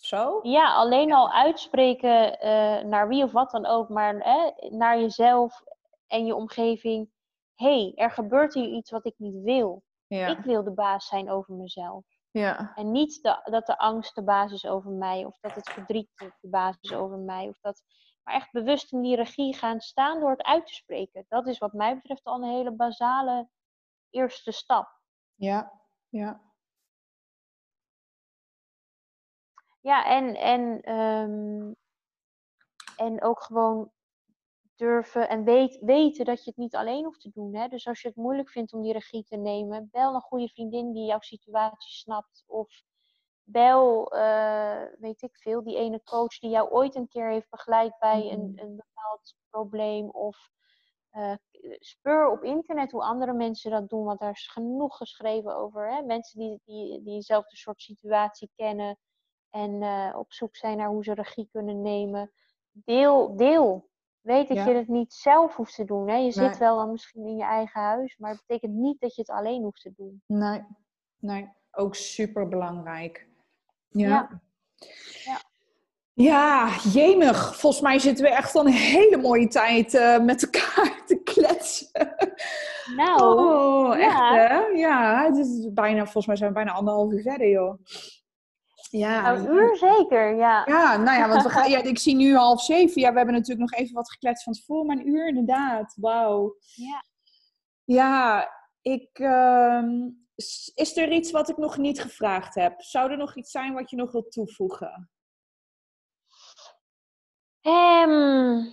Zo? Ja, alleen al uitspreken uh, naar wie of wat dan ook, maar eh, naar jezelf en je omgeving. Hé, hey, er gebeurt hier iets wat ik niet wil. Ja. Ik wil de baas zijn over mezelf. Ja. En niet de, dat de angst de baas is over mij, of dat het verdriet de baas is over mij, of dat, maar echt bewust in die regie gaan staan door het uit te spreken. Dat is wat mij betreft al een hele basale eerste stap. Ja, ja. Ja, en, en, um, en ook gewoon durven en weet, weten dat je het niet alleen hoeft te doen. Hè? Dus als je het moeilijk vindt om die regie te nemen, bel een goede vriendin die jouw situatie snapt. Of bel, uh, weet ik veel, die ene coach die jou ooit een keer heeft begeleid bij een, een bepaald probleem. Of uh, speur op internet hoe andere mensen dat doen, want daar is genoeg geschreven over. Hè? Mensen die, die, die dezelfde soort situatie kennen en uh, op zoek zijn naar hoe ze regie kunnen nemen. Deel, deel. Weet dat Ja. je het niet zelf hoeft te doen. Hè? Je zit wel dan misschien in je eigen huis, maar het betekent niet dat je het alleen hoeft te doen. Nee, nee. Ook super belangrijk. Ja. Ja. Ja. Ja, jemig. Volgens mij zitten we echt al een hele mooie tijd eh, met elkaar <laughs> te kletsen. Nou, oh, ja. echt hè? Ja, het is bijna, volgens mij zijn we bijna anderhalf uur verder, joh. Ja, nou, een uur zeker, ja. Ja, nou ja, want we gaan, <laughs> ja, ik zie nu half zeven. Ja, we hebben natuurlijk nog even wat gekletst van tevoren, maar een uur inderdaad. Wauw. Ja. Ja, ik, ehm, is er iets wat ik nog niet gevraagd heb? Zou er nog iets zijn wat je nog wilt toevoegen? Ehm,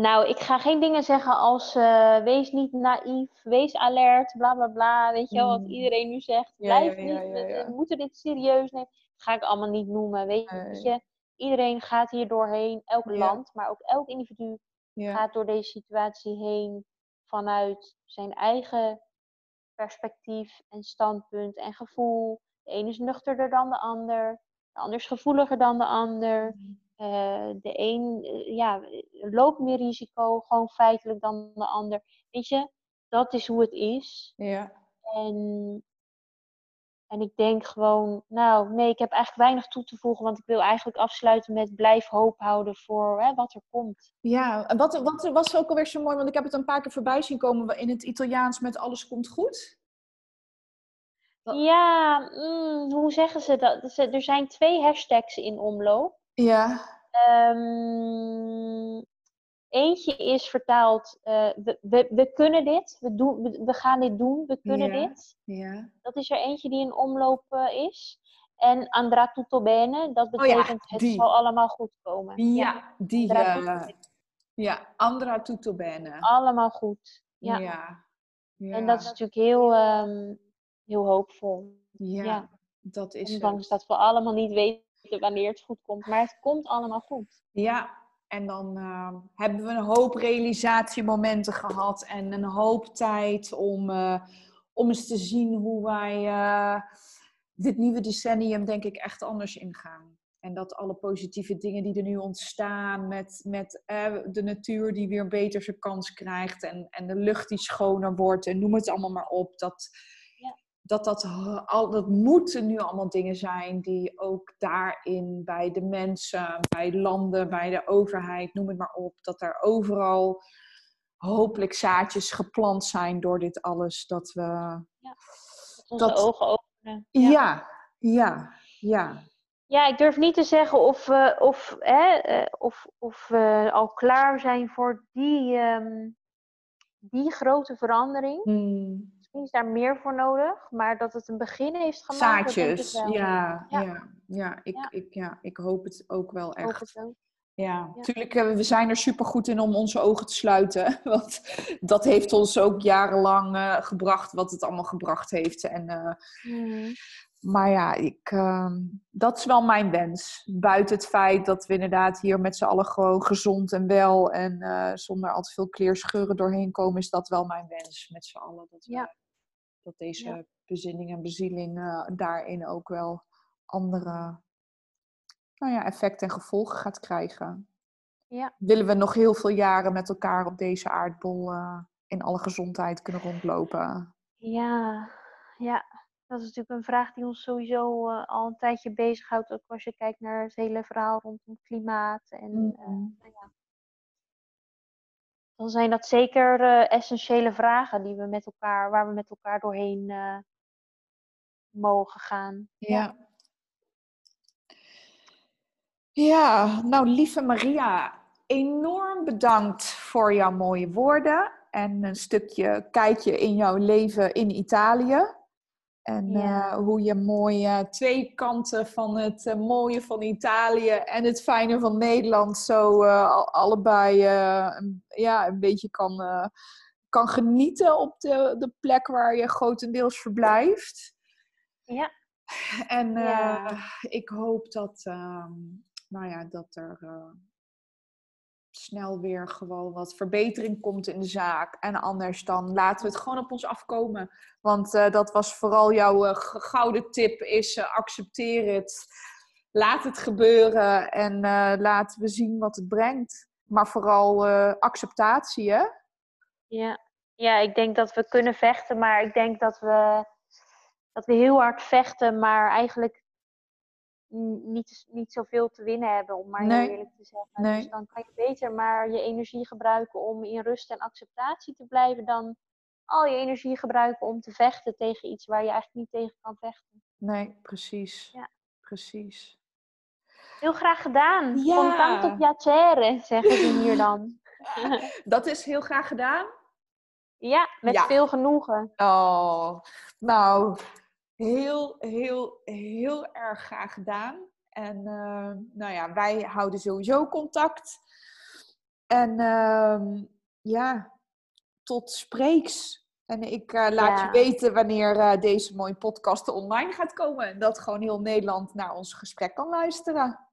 nou, ik ga geen dingen zeggen als eh, wees niet naïef, wees alert, bla bla bla. Weet je wel, wat Mm. iedereen nu zegt. Blijf ja, niet, ja, we- moeten dit serieus nemen. Dat ga ik allemaal niet noemen, weet Nee. je. Iedereen gaat hier doorheen, elk land, maar ook elk individu gaat door deze situatie heen vanuit zijn eigen perspectief en standpunt en gevoel. De ene is nuchterder dan de ander, de ander is gevoeliger dan de ander. Uh, de een uh, ja, loopt meer risico, gewoon feitelijk dan de ander. Weet je, dat is hoe het is. Ja. En, en ik denk gewoon, nou nee, ik heb eigenlijk weinig toe te voegen, want ik wil eigenlijk afsluiten met blijf hoop houden voor hè, wat er komt. Ja, en wat, wat was ook alweer zo mooi, want ik heb het een paar keer voorbij zien komen in het Italiaans met alles komt goed. Ja, mm, hoe zeggen ze dat? Er zijn twee hashtags in omloop. Ja. Um, eentje is vertaald, uh, we, we, we, kunnen dit, we, doen, we, we, gaan dit doen, we kunnen ja. dit. Ja. Dat is er eentje die in omloop uh, is. En andrà tutto bene, dat betekent oh ja, het zal allemaal goed komen. Ja, die. Uh, ja, andrà tutto bene. Allemaal goed. Ja. ja. En dat is natuurlijk heel, um, heel hoopvol. Ja, dat is Ondanks dat we allemaal niet weten wanneer het goed komt. Maar het komt allemaal goed. Ja, en dan uh, hebben we een hoop realisatiemomenten gehad en een hoop tijd om, uh, om eens te zien hoe wij uh, dit nieuwe decennium denk ik echt anders ingaan. En dat alle positieve dingen die er nu ontstaan met, met de natuur die weer beter zijn kans krijgt en, en de lucht die schoner wordt en noem het allemaal maar op. Dat, dat dat, al, dat moeten nu allemaal dingen zijn die ook daarin bij de mensen, bij landen, bij de overheid, noem het maar op, dat er overal hopelijk zaadjes geplant zijn door dit alles. Dat we. Ja, onze dat, ogen openen. Ja. ja, ja, ja. Ja, ik durf niet te zeggen of we, of, hè, of, of we al klaar zijn voor die, um, die grote verandering. Hmm is daar meer voor nodig, maar dat het een begin heeft gemaakt. Zaadjes. Ja, ja, ja, ja, ik, Ja. Ik, ja, ik hoop het ook wel echt. ook. Ja, natuurlijk, eh, we zijn er super goed in om onze ogen te sluiten. <laughs> Want dat heeft ons ook jarenlang eh, gebracht, wat het allemaal gebracht heeft. En, eh, Mhm. maar ja, ik, ehm, dat is wel mijn wens. Buiten het feit dat we inderdaad hier met z'n allen gewoon gezond en wel en zonder al te veel kleerscheuren doorheen komen, is dat wel mijn wens met z'n allen. Dat, we- Ja. Dat deze Ja. bezinning en bezieling eh, daarin ook wel andere nou ja, effecten en gevolgen gaat krijgen. Ja. Willen we nog heel veel jaren met elkaar op deze aardbol eh, in alle gezondheid kunnen rondlopen? Ja, ja, dat is natuurlijk een vraag die ons sowieso eh, al een tijdje bezighoudt. Ook als je kijkt naar het hele verhaal rondom klimaat. En nou ja. Dan zijn dat zeker eh, essentiële vragen die we met elkaar, waar we met elkaar doorheen eh, mogen gaan. Ja. Ja, nou lieve Maria, enorm bedankt voor jouw mooie woorden en een stukje kijkje in jouw leven in Italië. En Ja. eh, hoe je mooi eh, twee kanten van het eh, mooie van Italië en het fijne van Nederland zo eh, al- allebei een- ja, een beetje kan, kan genieten op de, de plek waar je grotendeels verblijft. Ja. En Ja. ik hoop dat, ehm, nou ja, dat er snel weer gewoon wat verbetering komt in de zaak. En anders dan laten we het gewoon op ons afkomen. Want eh, dat was vooral jouw eh, gouden tip, is eh, accepteer het. Laat het gebeuren en laten we zien wat het brengt. Maar vooral acceptatie, hè? Ja. ja, ik denk dat we kunnen vechten, maar ik denk dat we, dat we heel hard vechten, maar eigenlijk niet, niet zoveel te winnen hebben, om maar heel Nee. eerlijk te zeggen. Nee. Dus dan kan je beter maar je energie gebruiken om in rust en acceptatie te blijven, dan al je energie gebruiken om te vechten tegen iets waar je eigenlijk niet tegen kan vechten. Nee, precies. Ja. Precies. Heel graag gedaan. Ja. Tanto piacere, zeggen ze hier dan. <laughs> Dat is heel graag gedaan. Ja, met Ja. veel genoegen. Oh, nou, heel, heel, heel erg graag gedaan. En eh, nou ja, wij houden sowieso contact. En ehm, ja, tot spreeks. En ik eh, laat Ja. je weten wanneer eh, deze mooie podcast online gaat komen. En dat gewoon heel Nederland naar ons gesprek kan luisteren.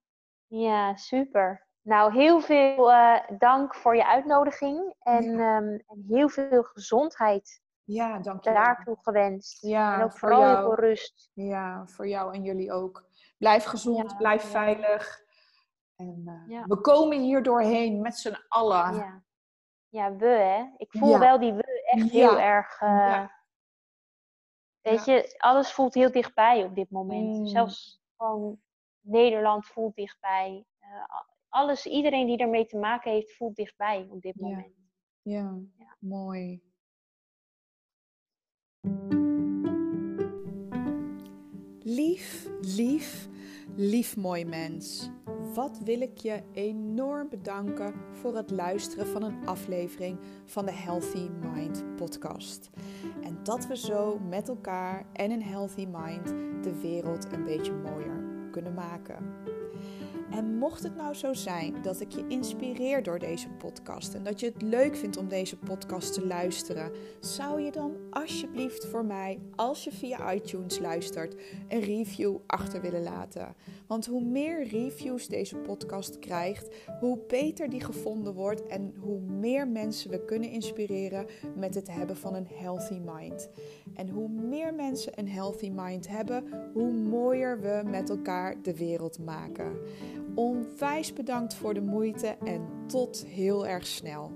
Ja, super. Nou, heel veel dank voor je uitnodiging en, um, en heel veel gezondheid ja, dank je daartoe gewenst. Ja, en ook vooral heel veel rust. Ja, voor jou en jullie ook. Blijf gezond, blijf veilig. En uh, we komen hier doorheen met z'n allen. Ja. ja, we hè. Ik voel wel die we echt heel erg. Uh, weet je, alles voelt heel dichtbij op dit moment. Mm. Zelfs gewoon Nederland voelt dichtbij. Uh, alles, iedereen die ermee te maken heeft, voelt dichtbij op dit moment. Ja, mooi. Lief, lief, lief mooi mens. Wat wil ik je enorm bedanken voor het luisteren van een aflevering van de Healthy Mind podcast. En dat we zo met elkaar en een healthy mind de wereld een beetje mooier kunnen maken. En mocht het nou zo zijn dat ik je inspireer door deze podcast en dat je het leuk vindt om deze podcast te luisteren, zou je dan alsjeblieft voor mij, als je via iTunes luistert, een review achter willen laten? Want hoe meer reviews deze podcast krijgt, hoe beter die gevonden wordt en hoe meer mensen we kunnen inspireren met het hebben van een healthy mind. En hoe meer mensen een healthy mind hebben, hoe mooier we met elkaar de wereld maken. Onwijs bedankt voor de moeite en tot heel erg snel.